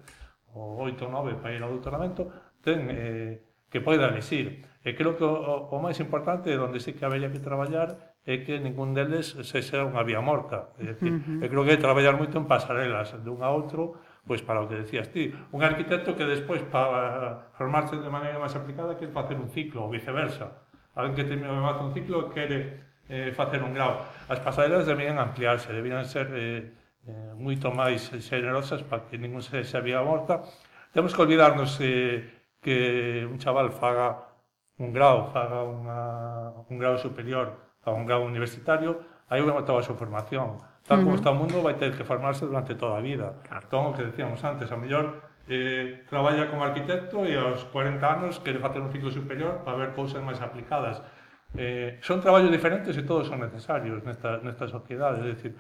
ou 8 ou 9 para ir ao doutoramento, ten eh, que poida elegir. E creo que o, o máis importante é onde sí que habería que traballar é que ningún deles sexa unha vía morta. É dicir, uh -huh. Eu creo que é traballar moito en pasarelas dun a outro, pois para o que decías ti. Un arquitecto que despois para formarse de maneira máis aplicada que facer un ciclo, ou viceversa. Alguén que termina de un ciclo quere eh, facer un grau. As pasarelas deberían ampliarse, deberían ser eh, eh, moito máis generosas para que ningún se xa vía morta. Temos que olvidarnos eh, que un chaval faga un grau, faga unha, un grau superior, a un grado universitario, aí vai toda a súa formación. Tal como uh -huh. está o mundo, vai ter que formarse durante toda a vida. Claro. Entón, o que decíamos antes, a mellor eh, traballa como arquitecto e aos 40 anos quere facer un ciclo superior para ver cousas máis aplicadas. Eh, son traballos diferentes e todos son necesarios nesta, nesta sociedade. É dicir,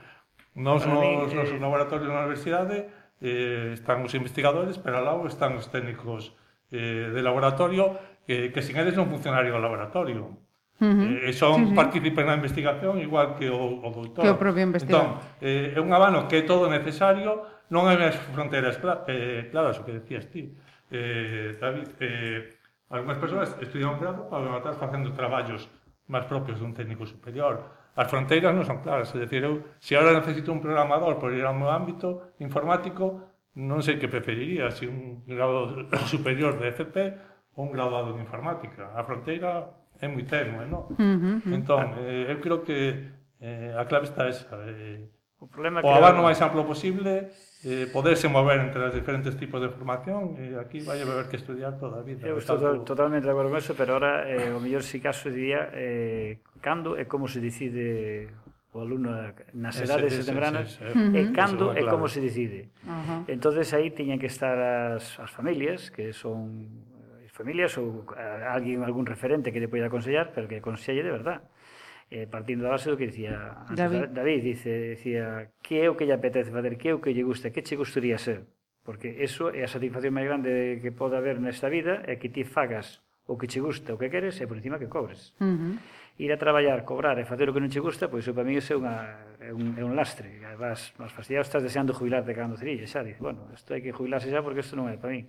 nos, nos, mí, eh... laboratorios na universidade eh, están os investigadores, pero ao lado están os técnicos eh, de laboratorio, eh, que sin eles non funcionaría o laboratorio. Uh -huh. eh, son sí, sí. partícipes na investigación igual que o, o doutor. Que o propio investigador. Entón, eh, é un abano que é todo necesario, non hai as fronteiras cla eh, claras, o que decías ti. Eh, David, eh, algunhas persoas estudian un grado para matar facendo traballos máis propios dun técnico superior. As fronteiras non son claras, é dicir, eu, se agora necesito un programador por ir ao meu ámbito informático, non sei que preferiría, se un grado superior de FP ou un graduado en informática. A fronteira é moi tenue, é non? Uh -huh. Entón, eh, eu creo que eh, a clave está esa. Eh, o problema o abano máis amplo posible, eh, poderse mover entre os diferentes tipos de formación, e eh, aquí vai haber que estudiar toda a vida. Eu estou tanto... totalmente de acordo con eso, pero ahora eh, o mellor si caso diría eh, cando e como se decide o aluno nas edades ese, ese, tempranas ese, ese, ese, e cando e como se decide. Uh -huh. entonces aí tiñan que estar as, as familias, que son familias ou a alguén, algún referente que lle poida aconsellar, pero que aconselle de verdad. Eh, partindo da base do que dicía antes, David, David dice, dicía, que é o que lle apetece fazer, que é o que lle gusta, que che gustaría ser? Porque eso é a satisfacción máis grande que pode haber nesta vida, é que ti fagas o que che gusta, o que queres, e por encima que cobres. Uh -huh ir a traballar, cobrar e facer o que non che gusta, pois para mí é, unha, é, un, é un lastre. Vas, vas fastidiado, estás deseando jubilarte cando cerilla, xa, dices, bueno, isto hai que jubilarse xa porque isto non é para mí.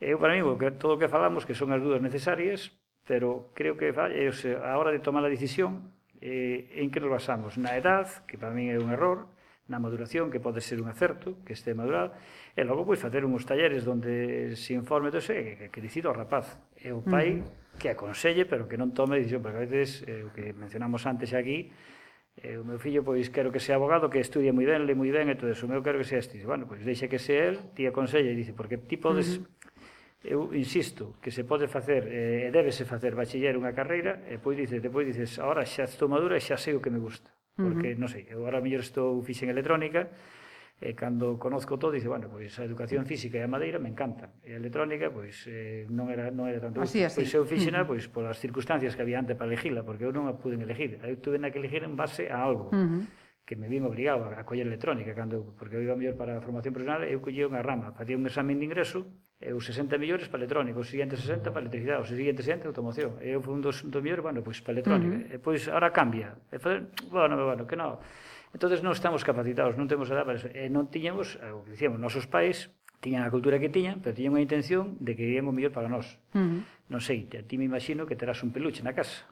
Eu, para mí, todo o que falamos, que son as dúdas necesarias, pero creo que é eh, a hora de tomar a decisión eh, en que nos basamos? Na edad, que para mí é un error, na maduración, que pode ser un acerto, que este madurado, e logo pois facer uns talleres onde se informe todo que, que decido o rapaz, é o pai uh -huh. que aconselle, pero que non tome decisión, porque a veces eh, o que mencionamos antes aquí, eh, o meu fillo pois quero que sea abogado, que estudie moi ben, le moi ben e todo eso, o meu quero que sea este, bueno, pois deixa que sea el, ti aconselle e dice, porque ti podes uh -huh eu insisto que se pode facer eh, e eh, débese facer bachiller unha carreira e pois dices, depois dices, agora xa estou madura e xa sei o que me gusta, porque uh -huh. non sei, eu agora mellor estou fixen electrónica e cando conozco todo dice, bueno, pois a educación física e a madeira me encanta, e a electrónica pois eh, non era non era tanto. Así, así. Pois eu fixena uh -huh. pois polas circunstancias que había antes para elegila, porque eu non a pude elegir, eu tuve na que elegir en base a algo. Uh -huh que me vim obrigado a coller electrónica cando porque eu iba mellor para a formación profesional, eu collía unha rama, facía un examen de ingreso E os 60 millóns para electrónico, os seguintes 60 para electricidade, os seguintes 60 automoción. E eu fui un dos, dos millóns, bueno, pois para electrónico. Uh -huh. E pois ahora cambia. E fazer, bueno, bueno, que non. Entonces non estamos capacitados, non temos edad para eso. E non tiñamos, o que dicíamos, nosos pais tiñan a cultura que tiñan, pero tiñan unha intención de que irían o mellor para nós. Uh -huh. Non sei, a ti me imagino que terás un peluche na casa.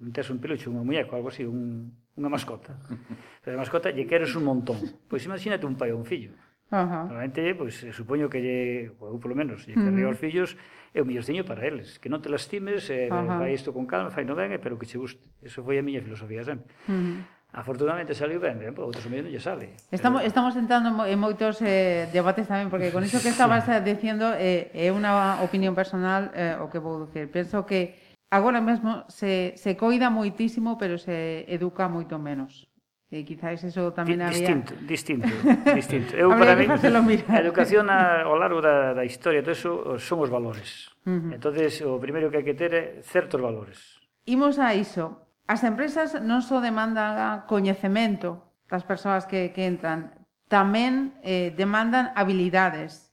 Non tes un peluche, un muñeco, algo así, un, unha mascota. pero a mascota lle queres un montón. Pois imagínate un pai ou un fillo. Uh -huh. Normalmente, pois, pues, eh, supoño que lle, ou polo menos, lle querría uh -huh. os fillos, é o millorciño para eles. Que non te lastimes, eh, uh -huh. vai isto con calma, fai no ben, pero que che guste. Eso foi a miña filosofía sempre. Uh -huh. Afortunadamente saliu ben, ben, pero outros mellor non lle sale. Estamos, pero... estamos entrando en moitos eh, debates tamén, porque con iso que estabas sí. dicindo eh, é unha opinión personal eh, o que vou dicir. Penso que agora mesmo se, se coida moitísimo, pero se educa moito menos. Eh, e quizáis eso tamén Di, distinto, había... Distinto, distinto, distinto. Eu, para mí, a educación a, ao largo da, da historia, todo eso, son os valores. Uh -huh. entonces o primeiro que hai que ter é certos valores. Imos a iso. As empresas non só demandan coñecemento das persoas que, que entran, tamén eh, demandan habilidades.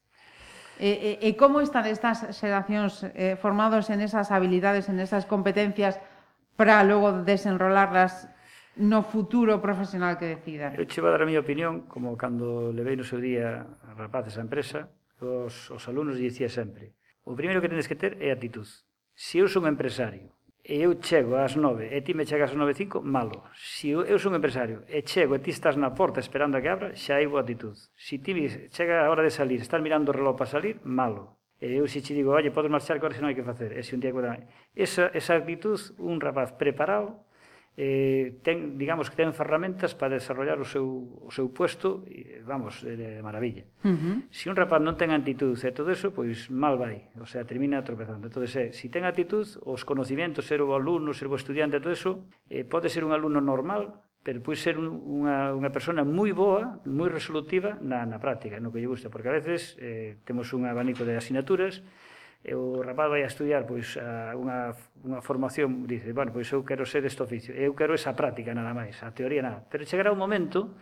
E, e, e como están estas xeracións eh, formados en esas habilidades, en esas competencias, para logo desenrolarlas no futuro profesional que decida. Eu che vou dar a miña opinión, como cando levei no seu día a rapaces a empresa, os, os alumnos dicía sempre, o primeiro que tenes que ter é actitud. Se eu son empresario e eu chego ás nove e ti me chegas ás nove cinco, malo. Se eu, eu son empresario e chego e ti estás na porta esperando a que abra, xa hai boa actitud. Se ti chega a hora de salir, estás mirando o reloj para salir, malo. E eu se te digo, oye, podes marchar, que agora non hai que facer. E se un día que... Esa, esa actitud, un rapaz preparado, eh, ten, digamos que ten ferramentas para desarrollar o seu, o seu puesto, e vamos, de, de maravilla. Uh -huh. Se si un rapaz non ten actitud e todo eso, pois mal vai, o sea, termina tropezando. entonces, eh, se si ten actitud, os conocimientos ser o alumno, ser o estudiante, todo eso, eh, pode ser un alumno normal, pero pode ser un, unha, unha persona moi boa, moi resolutiva na, na práctica, no que lle gusta, porque a veces eh, temos un abanico de asignaturas e o rapaz vai a estudiar pois a unha unha formación, dice, bueno, pois eu quero ser este oficio, eu quero esa práctica nada máis, a teoría nada. Pero chegará un momento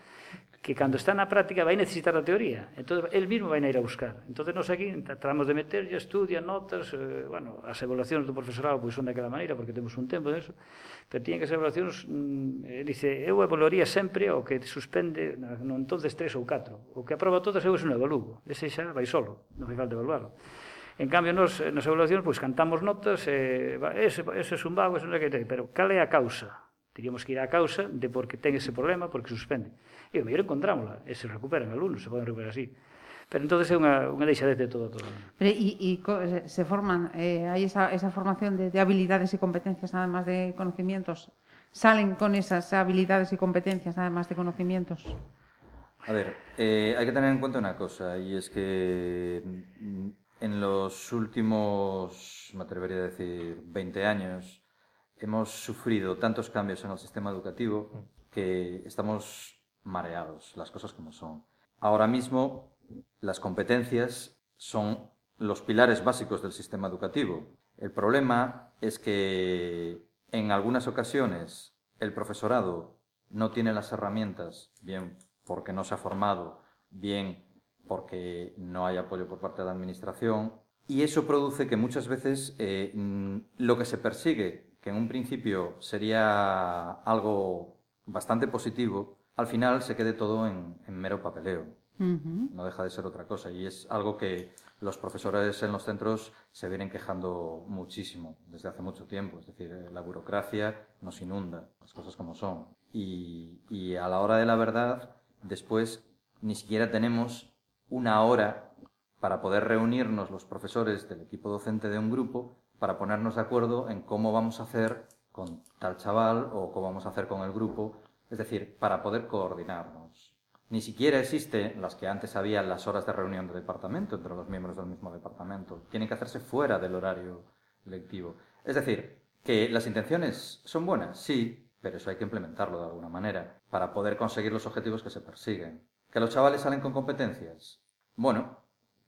que cando está na práctica vai necesitar a teoría. Entón, el mismo vai a ir a buscar. Entón, nos aquí tratamos de meter, ya estudia, notas, eh, bueno, as evaluacións do profesorado pois son daquela maneira, porque temos un tempo de eso, pero tiñen que ser evaluacións, mm, eh, dice, eu evaluaría sempre o que suspende, non entonces tres ou catro. O que aproba todas eu é un evaluo. Ese xa vai solo, non fai falta evaluarlo. En cambio, nos, eh, nas evaluacións, pois, cantamos notas, eh, ese, ese es un vago, ese non é que ten, pero cal é a causa? Teríamos que ir á causa de por que ten ese problema, por que suspende. E o mellor encontrámola, e se recuperan alumnos, se poden recuperar así. Pero entonces é unha, unha deixadez de todo. todo. Pero, e, e se forman, eh, hai esa, esa formación de, de habilidades e competencias, además de conocimientos, salen con esas habilidades y competencias, además de conocimientos? A ver, eh, hay que tener en cuenta una cosa, y es que mm, en los últimos, me atrevería a decir, 20 años, hemos sufrido tantos cambios en el sistema educativo que estamos mareados, las cosas como son. Ahora mismo, las competencias son los pilares básicos del sistema educativo. El problema es que en algunas ocasiones el profesorado no tiene las herramientas, bien porque no se ha formado, bien porque no hay apoyo por parte de la administración, y eso produce que muchas veces eh, mm, lo que se persigue, que en un principio sería algo bastante positivo, al final se quede todo en, en mero papeleo. Ujú. No deja de ser otra cosa y es algo que los profesores en los centros se vienen quejando muchísimo desde hace mucho tiempo. Es decir, eh, la burocracia nos inunda, las cosas como son. Y, y a la hora de la verdad, después ni siquiera tenemos una hora para poder reunirnos los profesores del equipo docente de un grupo para ponernos de acuerdo en cómo vamos a hacer con tal chaval o cómo vamos a hacer con el grupo. Es decir, para poder coordinarnos. Ni siquiera existen las que antes había las horas de reunión de departamento entre los miembros del mismo departamento. Tienen que hacerse fuera del horario lectivo. Es decir, que las intenciones son buenas, sí, pero eso hay que implementarlo de alguna manera para poder conseguir los objetivos que se persiguen. ¿Que los chavales salen con competencias? Bueno,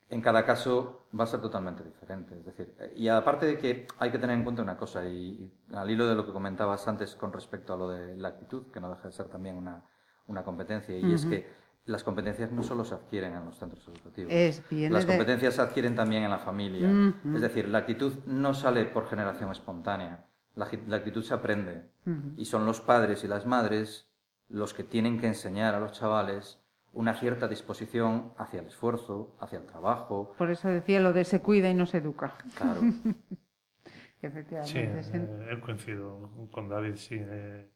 en cada caso va a ser totalmente diferente. Es decir, y aparte de que hay que tener en cuenta una cosa, y, y al hilo de lo que comentabas antes con respecto a lo de la actitud, que no deja de ser también una, una competencia, y es que las competencias no solo se adquieren en los centros educativos. Es bien. Las de- competencias se adquieren también en la familia. Es decir, la actitud no sale por generación espontánea. La, actitud se aprende. Y son los padres y las madres los que tienen que enseñar a los chavales una cierta disposición hacia el esfuerzo, hacia el trabajo. Por eso decía lo de se cuida y no se educa. Claro. Efectivamente. sí. eh, coincido con David, sí. Eh,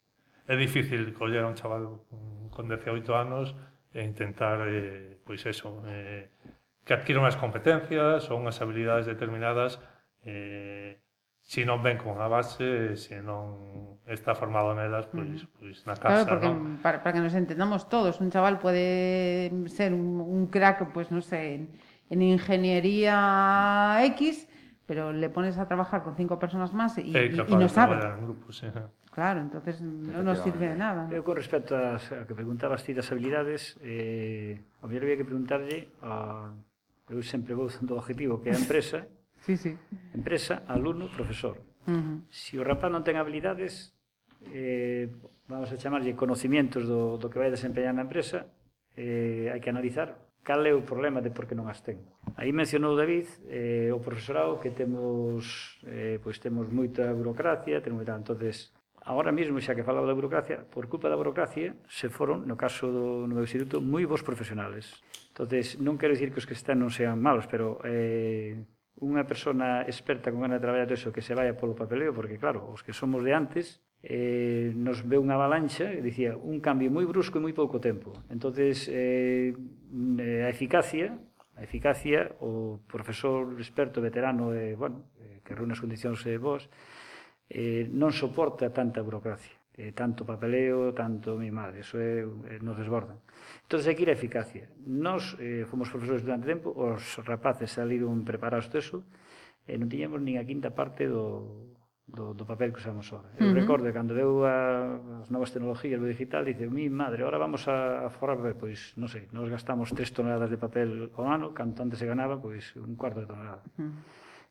é difícil coller a un chaval con- con 18 anos e intentar, eh, pois eso, eh, que adquira unhas competencias ou unhas habilidades determinadas eh, se non ven con a base, se non está formado nelas, pois, pois na Claro, casa, porque non? para, para que nos entendamos todos, un chaval puede ser un, un crack, pues no sé, en, en ingeniería X, pero le pones a trabajar con cinco personas más y, É y- y capaz no de sabe. en grupo, sí. Claro, entonces no nos sirve de nada. Eu con respecto a, a que preguntabas ti das habilidades, eh, a mellor había que preguntarlle a, eu sempre vou do objetivo que é a empresa, Sí, sí. Empresa, alumno, profesor. Uh -huh. Se si o rapaz non ten habilidades, eh, vamos a chamarlle conocimientos do, do que vai desempeñar na empresa, eh, hai que analizar cal é o problema de por que non as ten. Aí mencionou David eh, o profesorado que temos eh, pois temos moita burocracia, temos moita, entonces Agora mesmo, xa que falaba da burocracia, por culpa da burocracia se foron, no caso do no meu instituto, moi bons profesionales. entonces non quero dicir que os que están non sean malos, pero eh, unha persona experta con gana de traballar eso que se vaya polo papeleo, porque claro, os que somos de antes, eh, nos ve unha avalancha, e dicía, un cambio moi brusco e moi pouco tempo. entonces eh, eh a eficacia, a eficacia, o profesor experto veterano, eh, bueno, eh, que reúne as condicións eh, vos, eh, non soporta tanta burocracia eh, tanto papeleo, tanto mimar, eso é, eh, nos desbordan. Entón, aquí a eficacia. Nos eh, fomos profesores durante tempo, os rapaces saliron preparados de eso, e eh, non tiñamos nin a quinta parte do, do, do papel que usamos ahora. Eu uh -huh. recordo cando deu a, as novas tecnologías do digital, dice, mi madre, ahora vamos a, a forrar papel, pois, non sei, nos gastamos tres toneladas de papel ao ano, canto antes se ganaba, pois, un cuarto de tonelada. Uh -huh.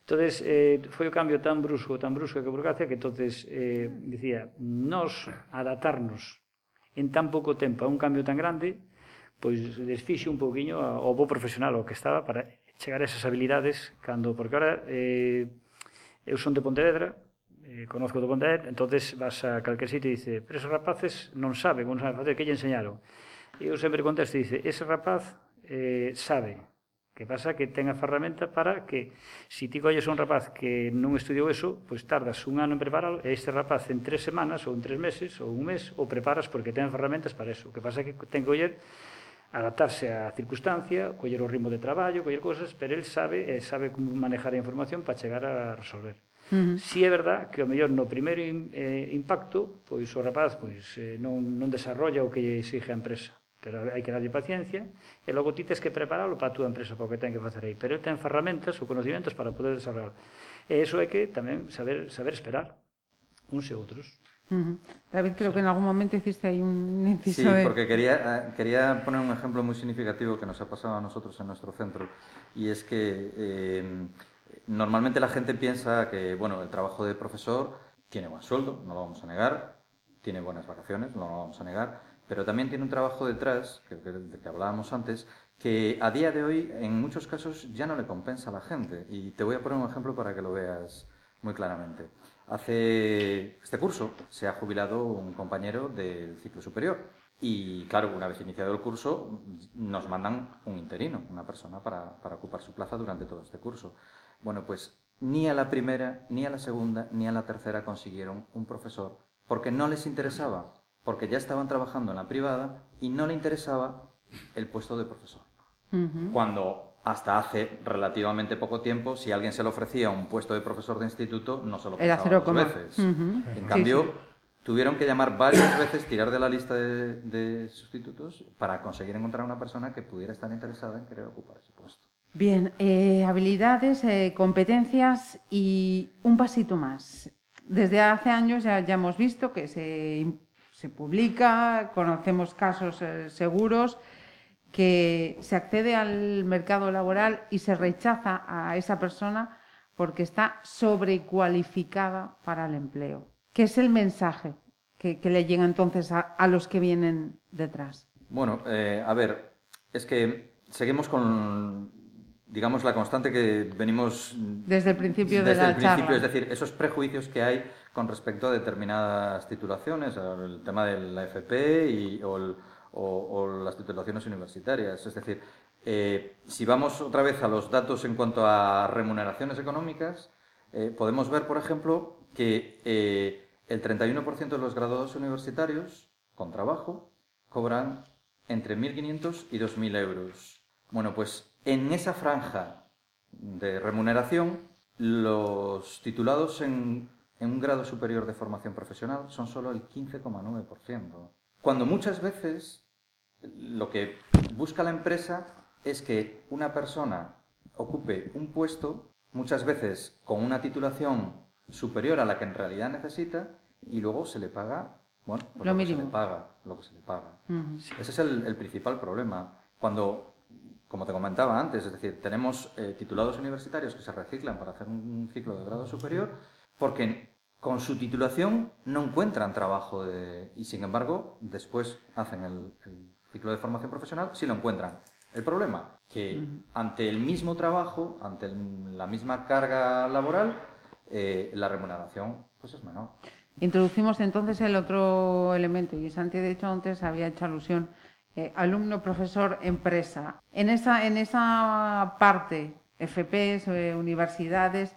Entonces, eh, foi o cambio tan brusco, tan brusco que burocracia, que entonces eh, dicía, nos adaptarnos en tan pouco tempo a un cambio tan grande, pois desfixe un pouquiño ao bo profesional o que estaba para chegar a esas habilidades cando, porque ahora eh, eu son de Pontevedra, eh, conozco do Pontevedra, entonces vas a calquer sitio e dice, pero esos rapaces non saben, non saben facer, que lle enseñaron? E eu sempre contesto e dice, ese rapaz eh, sabe, Que pasa que ten a ferramenta para que, se ti colles un rapaz que non estudiou eso, pois tardas un ano en preparalo, e este rapaz en tres semanas, ou en tres meses, ou un mes, o preparas porque ten ferramentas para eso. O que pasa que ten que coller adaptarse á circunstancia, coller o ritmo de traballo, coller cosas, pero el sabe, eh, sabe como manejar a información para chegar a resolver. Uh -huh. Si é verdad que o mellor no primeiro in, eh, impacto, pois o rapaz pois eh, non non desarrolla o que lle exige a empresa. Pero hai que darlle paciencia e logo ti tes que preparalo para a túa empresa para o que ten que facer aí pero ten ferramentas ou conocimientos para poder desarrollar e iso é que tamén saber, saber esperar uns e outros. David, creo que en algún momento hiciste ahí un Sí, inciso de... porque quería, eh, quería poner un ejemplo muy significativo que nos ha pasado a nosotros en nuestro centro. Y es que eh, normalmente la gente piensa que bueno, el trabajo de profesor tiene buen sueldo, no lo vamos a negar, tiene buenas vacaciones, no lo vamos a negar, pero también tiene un trabajo detrás, que, que, que hablábamos antes, que a día de hoy en muchos casos ya no le compensa a la gente. Y te voy a poner un ejemplo para que lo veas muy claramente. Hace este curso se ha jubilado un compañero del ciclo superior y claro, una vez iniciado el curso nos mandan un interino, una persona para ocupar su plaza durante todo este curso. Bueno, pues ni a la primera, ni a la segunda, ni a la tercera consiguieron un profesor porque no les interesaba, porque ya estaban trabajando en la privada y no le interesaba el puesto de profesor. Ujú. Cuando hasta hace relativamente poco tiempo, si alguien se le ofrecía un puesto de profesor de instituto, no se lo Era cero dos coma. veces. En Sí, cambio, sí. tuvieron que llamar varias veces, tirar de la lista de, de sustitutos para conseguir encontrar una persona que pudiera estar interesada en querer ocupar ese puesto. Bien, eh, habilidades, eh, competencias y un pasito más. Desde hace años ya, ya hemos visto que se, se publica, conocemos casos eh, seguros, que se accede al mercado laboral y se rechaza a esa persona porque está sobrecualificada para el empleo. ¿Qué es el mensaje que, que le llega entonces a, a los que vienen detrás? Bueno, eh, a ver, es que seguimos con, digamos, la constante que venimos Desde el principio de desde la el principio, charla. es decir, esos prejuicios que hay con respecto a determinadas titulaciones, el tema de la FP y, o, las titulaciones universitarias. Es decir, eh, si vamos otra vez a los datos en cuanto a remuneraciones económicas, eh, podemos ver, por ejemplo, que eh, el 31% de los graduados universitarios con trabajo cobran entre 1.500 y 2.000 euros. Bueno, pues en esa franja de remuneración, los titulados en, en un grado superior de formación profesional son solo el 15,9%. Cuando muchas veces lo que busca la empresa es que una persona ocupe un puesto muchas veces con una titulación superior a la que en realidad necesita y luego se le paga, bueno, pues Lo que se mínimo. le paga, lo que se le paga. Ese es el, el principal problema. Cuando, como te comentaba antes, es decir, tenemos eh, titulados universitarios que se reciclan para hacer un ciclo de grado superior porque con su titulación no encuentran trabajo de- y sin embargo después hacen el, el ciclo de formación profesional si lo encuentran. El problema que ante el mismo trabajo, ante el- la misma carga laboral, eh, la remuneración pues es menor. Introducimos entonces el otro elemento y Santi de hecho antes había hecho alusión eh, alumno, profesor, empresa. En esa, en esa parte, FPs, eh, universidades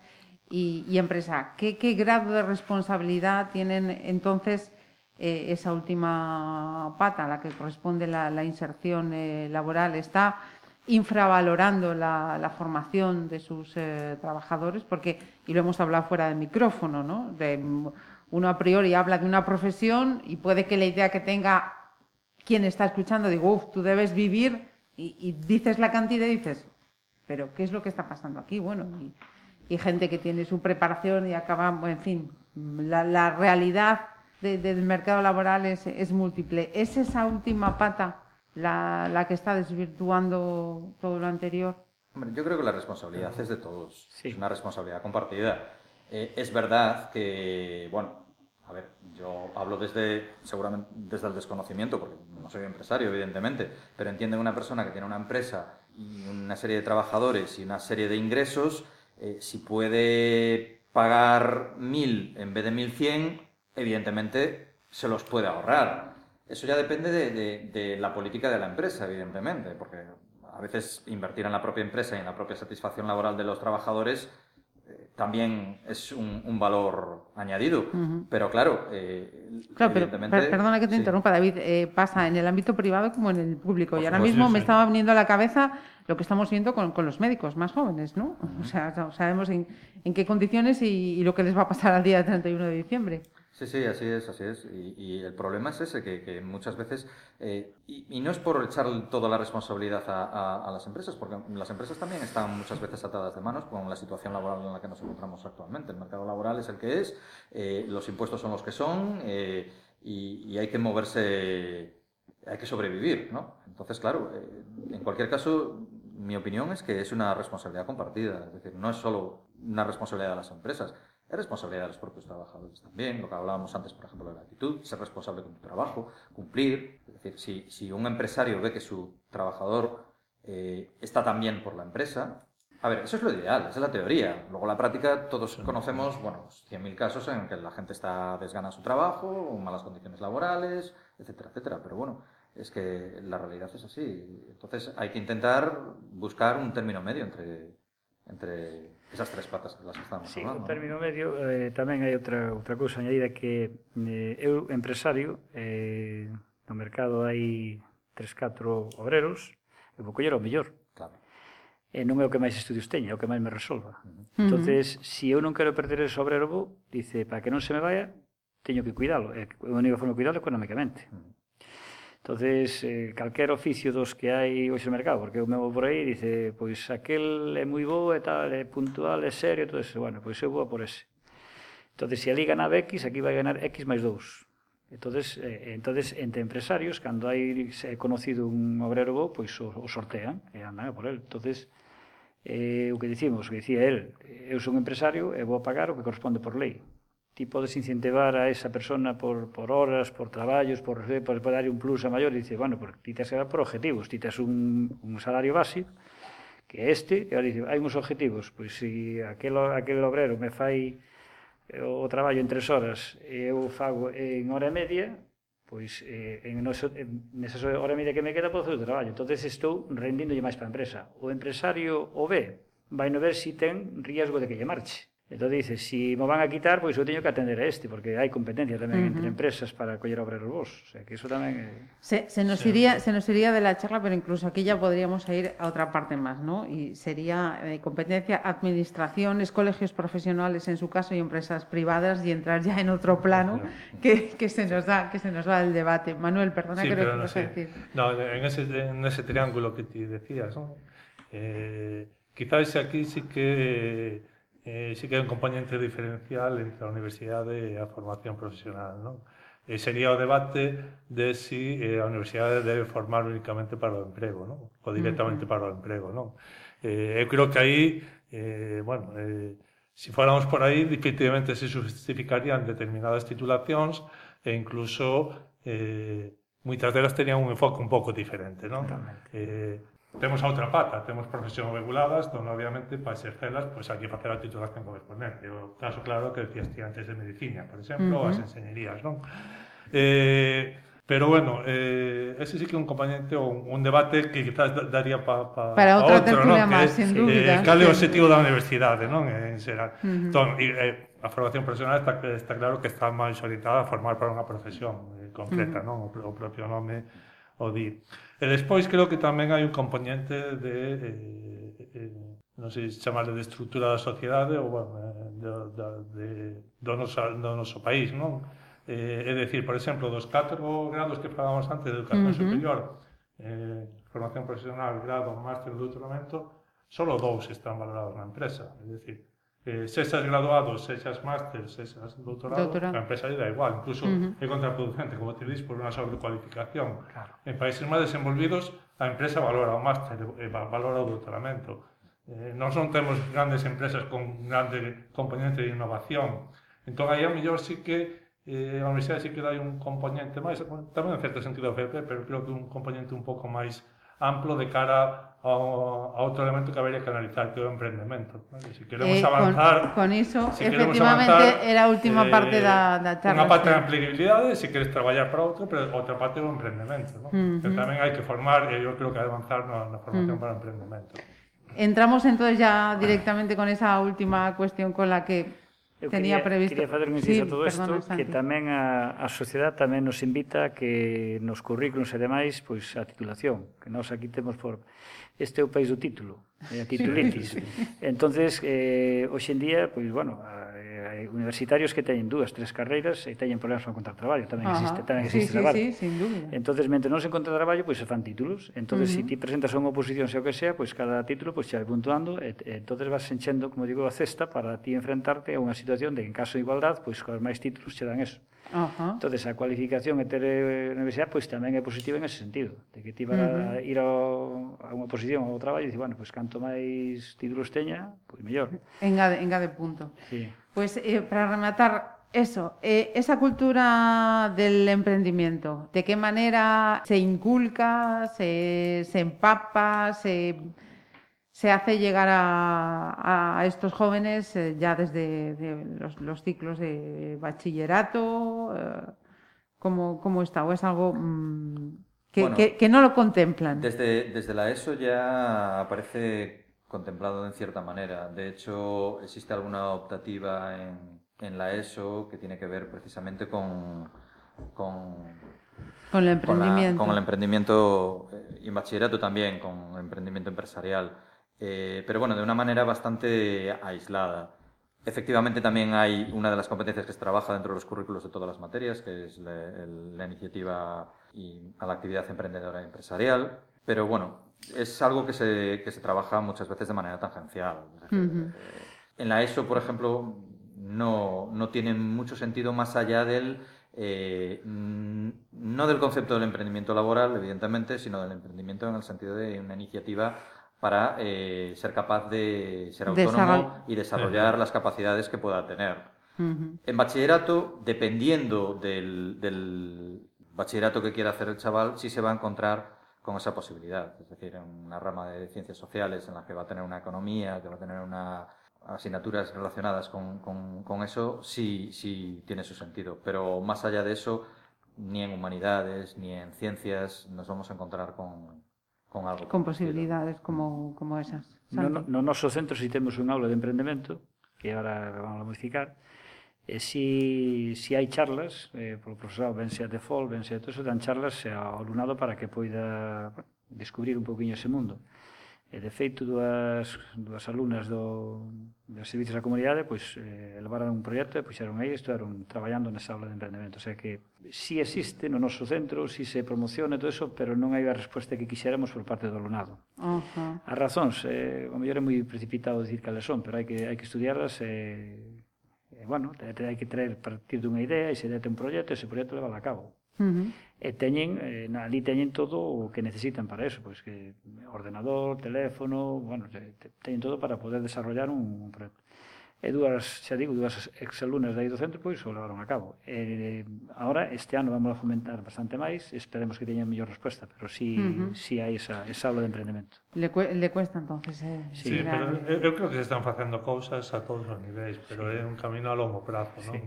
y, y empresa, ¿qué, qué grado de responsabilidad tienen entonces eh, esa última pata la que corresponde la, la inserción eh, laboral? ¿Está infravalorando la, formación de sus eh, trabajadores? Porque, y lo hemos hablado fuera de micrófono, ¿no? De, uno a priori habla de una profesión y puede que la idea que tenga quien está escuchando, digo, uff, tú debes vivir y, y dices la cantidad y dices, pero ¿qué es lo que está pasando aquí? Bueno, y, y gente que tiene su preparación y acaba, bueno, en fin, la, la realidad de- del mercado laboral es, es múltiple. ¿Es esa última pata la, la que está desvirtuando todo lo anterior? Hombre, yo creo que la responsabilidad es de todos. Sí. Es una responsabilidad compartida. Eh, es verdad que, bueno, a ver, yo hablo desde, seguramente desde el desconocimiento, porque no soy empresario, evidentemente, pero entiende una persona que tiene una empresa y una serie de trabajadores y una serie de ingresos, eh, si puede pagar mil en vez de 1100, evidentemente se los puede ahorrar. Eso ya depende de, de- de la política de la empresa, evidentemente, porque a veces invertir en la propia empresa y en la propia satisfacción laboral de los trabajadores eh, también es un, un valor añadido. Pero claro, eh, Claro, pero evidentemente... per- perdona que te sí. interrumpa, David, eh, pasa en el ámbito privado como en el público. Por y ahora mismo sí, me sí. estaba viniendo a la cabeza lo que estamos viendo con, con los médicos más jóvenes, ¿no? O sea, sa- sabemos en, en qué condiciones y, y lo que les va a pasar al día 31 de diciembre. Sí, sí, así es, así es. Y, y el problema es ese, que, que muchas veces, eh, y, y no es por echar toda la responsabilidad a, a- a las empresas, porque las empresas también están muchas veces atadas de manos con la situación laboral en la que nos encontramos actualmente. El mercado laboral es el que es, eh, los impuestos son los que son, eh, y, y hay que moverse, hay que sobrevivir, ¿no? Entonces, claro, eh, en cualquier caso, mi opinión es que es una responsabilidad compartida, es decir, no es solo una responsabilidad de las empresas, es responsabilidad de los propios trabajadores también, lo que hablábamos antes, por ejemplo, de la actitud, ser responsable con tu trabajo, cumplir, es decir, si, si un empresario ve que su trabajador eh, está también por la empresa, a ver, eso es lo ideal, esa es la teoría. Luego la práctica, todos conocemos, bueno, pues, 100.000 casos en que la gente está desgana su trabajo, malas condiciones laborales, etcétera, etcétera. Pero bueno, es que la realidad es así. Entonces hay que intentar buscar un término medio entre, entre esas tres patas que las que estamos sí, hablando. Sí, término medio eh, tamén hai outra, outra cousa añadida que eh, eu empresario eh, no mercado hai 3-4 obreros eu vou coller o mellor claro. eh, non é o que máis estudios teña, é o que máis me resolva uh -huh. entonces, uh -huh. se si eu non quero perder ese obrero vou, dice, para que non se me vaya teño que cuidalo, e a única forma de cuidalo é economicamente uh -huh. Entonces, eh, calquer oficio dos que hai hoxe no mercado, porque eu me vou por aí e dice, pois aquel é moi bo, e tal, é puntual, é serio, todo eso, bueno, pois eu vou a por ese. Entonces, se ali ganaba X, aquí vai ganar X máis 2. Entonces, eh, eh, entonces entre empresarios, cando hai se é conocido un obrero bo, pois o, o sortean e andan por el. Entonces, eh, o que dicimos, o que dicía el, eu son empresario e vou a pagar o que corresponde por lei ti podes incentivar a esa persona por, por horas, por traballos, por, eh, por, por dar un plus a maior, e dice, bueno, porque ti tes que por objetivos, ti tes un, un salario básico, que este, e ahora dice, hai uns objetivos, pois se si aquel, aquel obrero me fai eh, o traballo en tres horas e eu fago en hora e media, pois eh, en noso, en nesa hora e media que me queda podo fazer o traballo. entonces estou rendíndolle máis para a empresa. O empresario o ve, vai no ver se si ten riesgo de que lle marche Entón dice, si me van a quitar, pois eu teño que atender a este, porque hai competencia tamén uh -huh. entre empresas para coller obreros vos. O sea, que iso tamén é... Se, se nos iría, se nos iría de la charla, pero incluso aquí ya podríamos ir a otra parte más, ¿no? Y sería eh, competencia, administraciones, colegios profesionales en su caso y empresas privadas y entrar ya en otro plano que, que se nos da, que se nos va el debate. Manuel, perdona Sí, que lo pero no sé. decir. No, en ese, en ese triángulo que te decías, ¿no? Eh, Quizás aquí sí que eh, sí que hai un componente diferencial entre a universidade e a formación profesional. Non? E sería o debate de si eh, a universidade debe formar únicamente para o emprego, non? ou directamente uh -huh. para o emprego. Non? Eh, eu creo que aí, eh, bueno, eh, si fóramos por aí, definitivamente se justificarían determinadas titulacións e incluso eh, moitas delas tenían un enfoque un pouco diferente. Non? Eh, Temos a outra pata, temos profesións reguladas, donde obviamente para exercelas pois, pues, hai que facer a titulación correspondente. O caso claro que decías ti antes de medicina, por exemplo, uh -huh. as enseñerías, non? Eh, Pero bueno, eh, ese sí que é un componente ou un, un debate que quizás daría pa, pa, para outra outro, tertulia non? máis, sin eh, dúbida. Eh, cal é o objetivo da universidade, non? Eh, en xeral. Uh -huh. Entón, e, eh, a formación profesional está, está claro que está máis orientada a formar para unha profesión eh, concreta, uh -huh. non? O, o propio nome o di. E despois creo que tamén hai un componente de eh, eh, non sei se chamarle de estrutura da sociedade ou bueno, de, de, de, do, noso, do noso país, non? Eh, é dicir, por exemplo, dos 4 grados que falábamos antes de educación uh -huh. superior, eh, formación profesional, grado, máster doutoramento, solo dous están valorados na empresa. É dicir, eh, sexas graduados, sexas máster, sexas doutorado, Doutora. a empresa lle da igual, incluso uh -huh. é contraproducente, como te dis, por unha sobrecualificación. Claro. En países máis desenvolvidos, a empresa valora o máster, eh, valora o doutoramento. Eh, nós non temos grandes empresas con grande componente de innovación. Entón, aí a mellor sí que eh, a universidade sí que dai un componente máis, tamén en certo sentido o FP, pero creo que un componente un pouco máis amplo de cara a outro elemento que habería que analizar, que é o emprendemento. Vale? Se queremos eh, avanzar... Con, con iso, se efectivamente, avanzar, era a última eh, parte da, da charla. Unha parte da empleabilidade, se queres traballar para outro, pero outra parte é o emprendemento. ¿no? Uh -huh. Que tamén hai que formar, eh, e eu creo que hai que avanzar na, na formación uh -huh. para o emprendemento. Entramos entonces ya directamente con esa última cuestión con la que Eu tenía quería, previsto. Quería fazer un inciso sí, a todo isto, que tamén a, a sociedade tamén nos invita a que nos currículos e demais, pois a titulación, que nós aquí temos por este é o país do título, é a titulitis. entonces, eh, hoxe en día, pois, bueno, eh, hai universitarios que teñen dúas, tres carreiras e teñen problemas para encontrar traballo, tamén Ajá. existe, tamén existe sí, traballo. Sí, sí, sin dúbida. Entonces, mentre non se encontra traballo, pois se fan títulos. Entonces, uh -huh. se si ti presentas unha oposición, sea o que sea, pois cada título pois xa vai puntuando e, e entonces vas enchendo, como digo, a cesta para ti enfrentarte a unha situación de que en caso de igualdad, pois con máis títulos che dan eso. Ajá. Entonces, a cualificación e ter universidade pois tamén é positiva en ese sentido, de que ti vas uh -huh. a ir ao, a unha posición ou ao traballo e dices, bueno, pois canto máis títulos teña, pois mellor. Engade, engade punto. Sí. Pois eh, para rematar Eso, eh, esa cultura del emprendimiento, ¿de qué manera se inculca, se, se empapa, se se hace llegar a, a estos jóvenes eh, ya desde de los, los ciclos de bachillerato? eh, ¿cómo, ¿Cómo está? ¿O es algo mm, que, Bueno, que- que no lo contemplan? Desde, desde la ESO ya aparece contemplado en cierta manera. De hecho, existe alguna optativa en, en la ESO que tiene que ver precisamente con, con, Con el con la- emprendimiento. con el emprendimiento eh, y en bachillerato también, con el emprendimiento empresarial. Eh, pero bueno, de una manera bastante aislada. Efectivamente, también hay una de las competencias que se trabaja dentro de los currículos de todas las materias, que es la, el- la iniciativa y a la actividad emprendedora empresarial. Pero bueno, es algo que se, que se trabaja muchas veces de manera tangencial. Ujú. eh, En la ESO, por ejemplo, no, no tiene mucho sentido más allá del, eh, no del concepto del emprendimiento laboral, evidentemente, sino del emprendimiento en el sentido de una iniciativa para eh, ser capaz de ser autónomo Desarroll- y desarrollar las capacidades que pueda tener. Ujú. En bachillerato, dependiendo del, del bachillerato que quiera hacer el chaval, sí se va a encontrar con esa posibilidad. Es decir, en una rama de ciencias sociales en la que va a tener una economía, que va a tener una asignaturas relacionadas con, con- con eso, sí, sí tiene su sentido. Pero más allá de eso, ni en humanidades, ni en ciencias nos vamos a encontrar con, con algo. Con posibilidades como, como esas. No, no, no noso centro si temos un aula de emprendemento, que agora vamos a modificar, e si, si hai charlas, eh, polo profesorado, ben sea de FOL, ben sea de todo eso, dan charlas ao alumnado para que poida bueno, descubrir un poquinho ese mundo. E, de feito, dúas, dúas alumnas do, dos servicios da comunidade pois, eh, elevaron un proxecto e puxeron aí, estuaron traballando nesa aula de emprendemento. O sea que si existe no noso centro, si se promociona todo eso, pero non hai a resposta que quixéramos por parte do alumnado. Uh -huh. As razóns, eh, o mellor é moi precipitado dicir cales son, pero hai que, hai que estudiarlas eh, e eh, eh, bueno, te, te hai que traer partir dunha idea e se dete un proxecto, ese proxecto leva a cabo. Uh -huh. E teñen, eh, ali teñen todo o que necesitan para eso, pois que ordenador, teléfono, bueno, teñen todo para poder desarrollar un, un proyecto. E dúas, xa digo, dúas exalunas aí do centro, pois o levaron a cabo. Eh, e, ahora, este ano, vamos a fomentar bastante máis, esperemos que teñan mellor resposta, pero si, sí, uh -huh. si sí hai esa, esa aula de emprendemento. Le, cu le cuesta, entonces, eh, sí, sí pero eu, eu creo que se están facendo cousas a todos os niveis, pero sí. é un camino a longo prazo, non? Sí.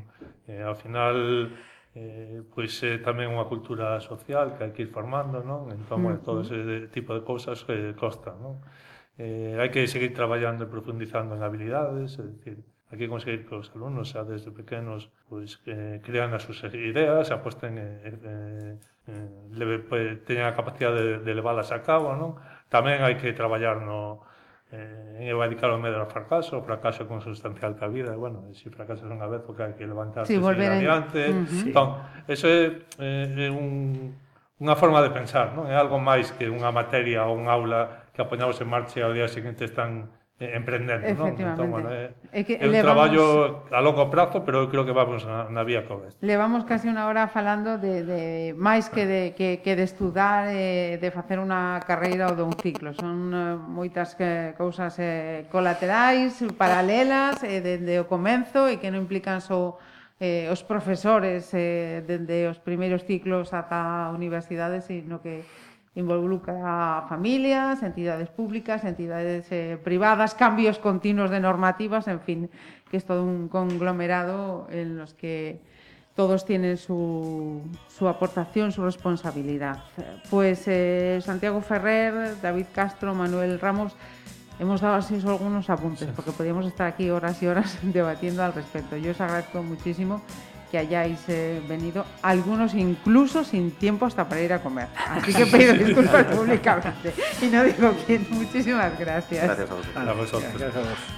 Eh, ao final, eh, pois é tamén unha cultura social que hai que ir formando, non? Entón, bueno, todo ese tipo de cousas que costa, non? Eh, hai que seguir traballando e profundizando en habilidades, é dicir, hai que conseguir que os alumnos xa desde pequenos pois que crean as súas ideas, aposten eh, eh, eh, leve, pues, teñan a capacidade de, de leválas a cabo, non? Tamén hai que traballar no, eh, eu adicar o medo ao fracaso, o fracaso é consustancial ca vida, e, bueno, se si fracasas unha vez, o que hai que levantarse sí, e seguir adiante. Uh -huh. Entón, eso é, é, é un, unha forma de pensar, non? É algo máis que unha materia ou unha aula que apoñamos en marcha e ao día seguinte están eh, emprendendo, non? Entón, bueno, é, é, eh, que é un levamos, traballo a longo prazo, pero eu creo que vamos na, na vía correcta. Levamos casi unha hora falando de, de máis que de, que, que de estudar, eh, de facer unha carreira ou de un ciclo. Son eh, moitas que, cousas eh, eh colaterais, paralelas, eh, dende o comenzo e que non implican só eh, os profesores eh, dende os primeiros ciclos ata a universidade, sino que involucra a familias, entidades públicas, entidades eh, privadas, cambios continuos de normativas, en fin, que es todo un conglomerado en los que todos tienen su, su aportación, su responsabilidad. Pues eh, Santiago Ferrer, David Castro, Manuel Ramos, hemos dado así algunos apuntes, porque podríamos estar aquí horas y horas debatiendo al respecto. Yo os agradezco muchísimo que hayáis eh, venido, algunos incluso sin tiempo hasta para ir a comer. Así que pido disculpas públicamente. Y no digo quién. Muchísimas gracias. Gracias a vosotros. A vosotros. Gracias a vos.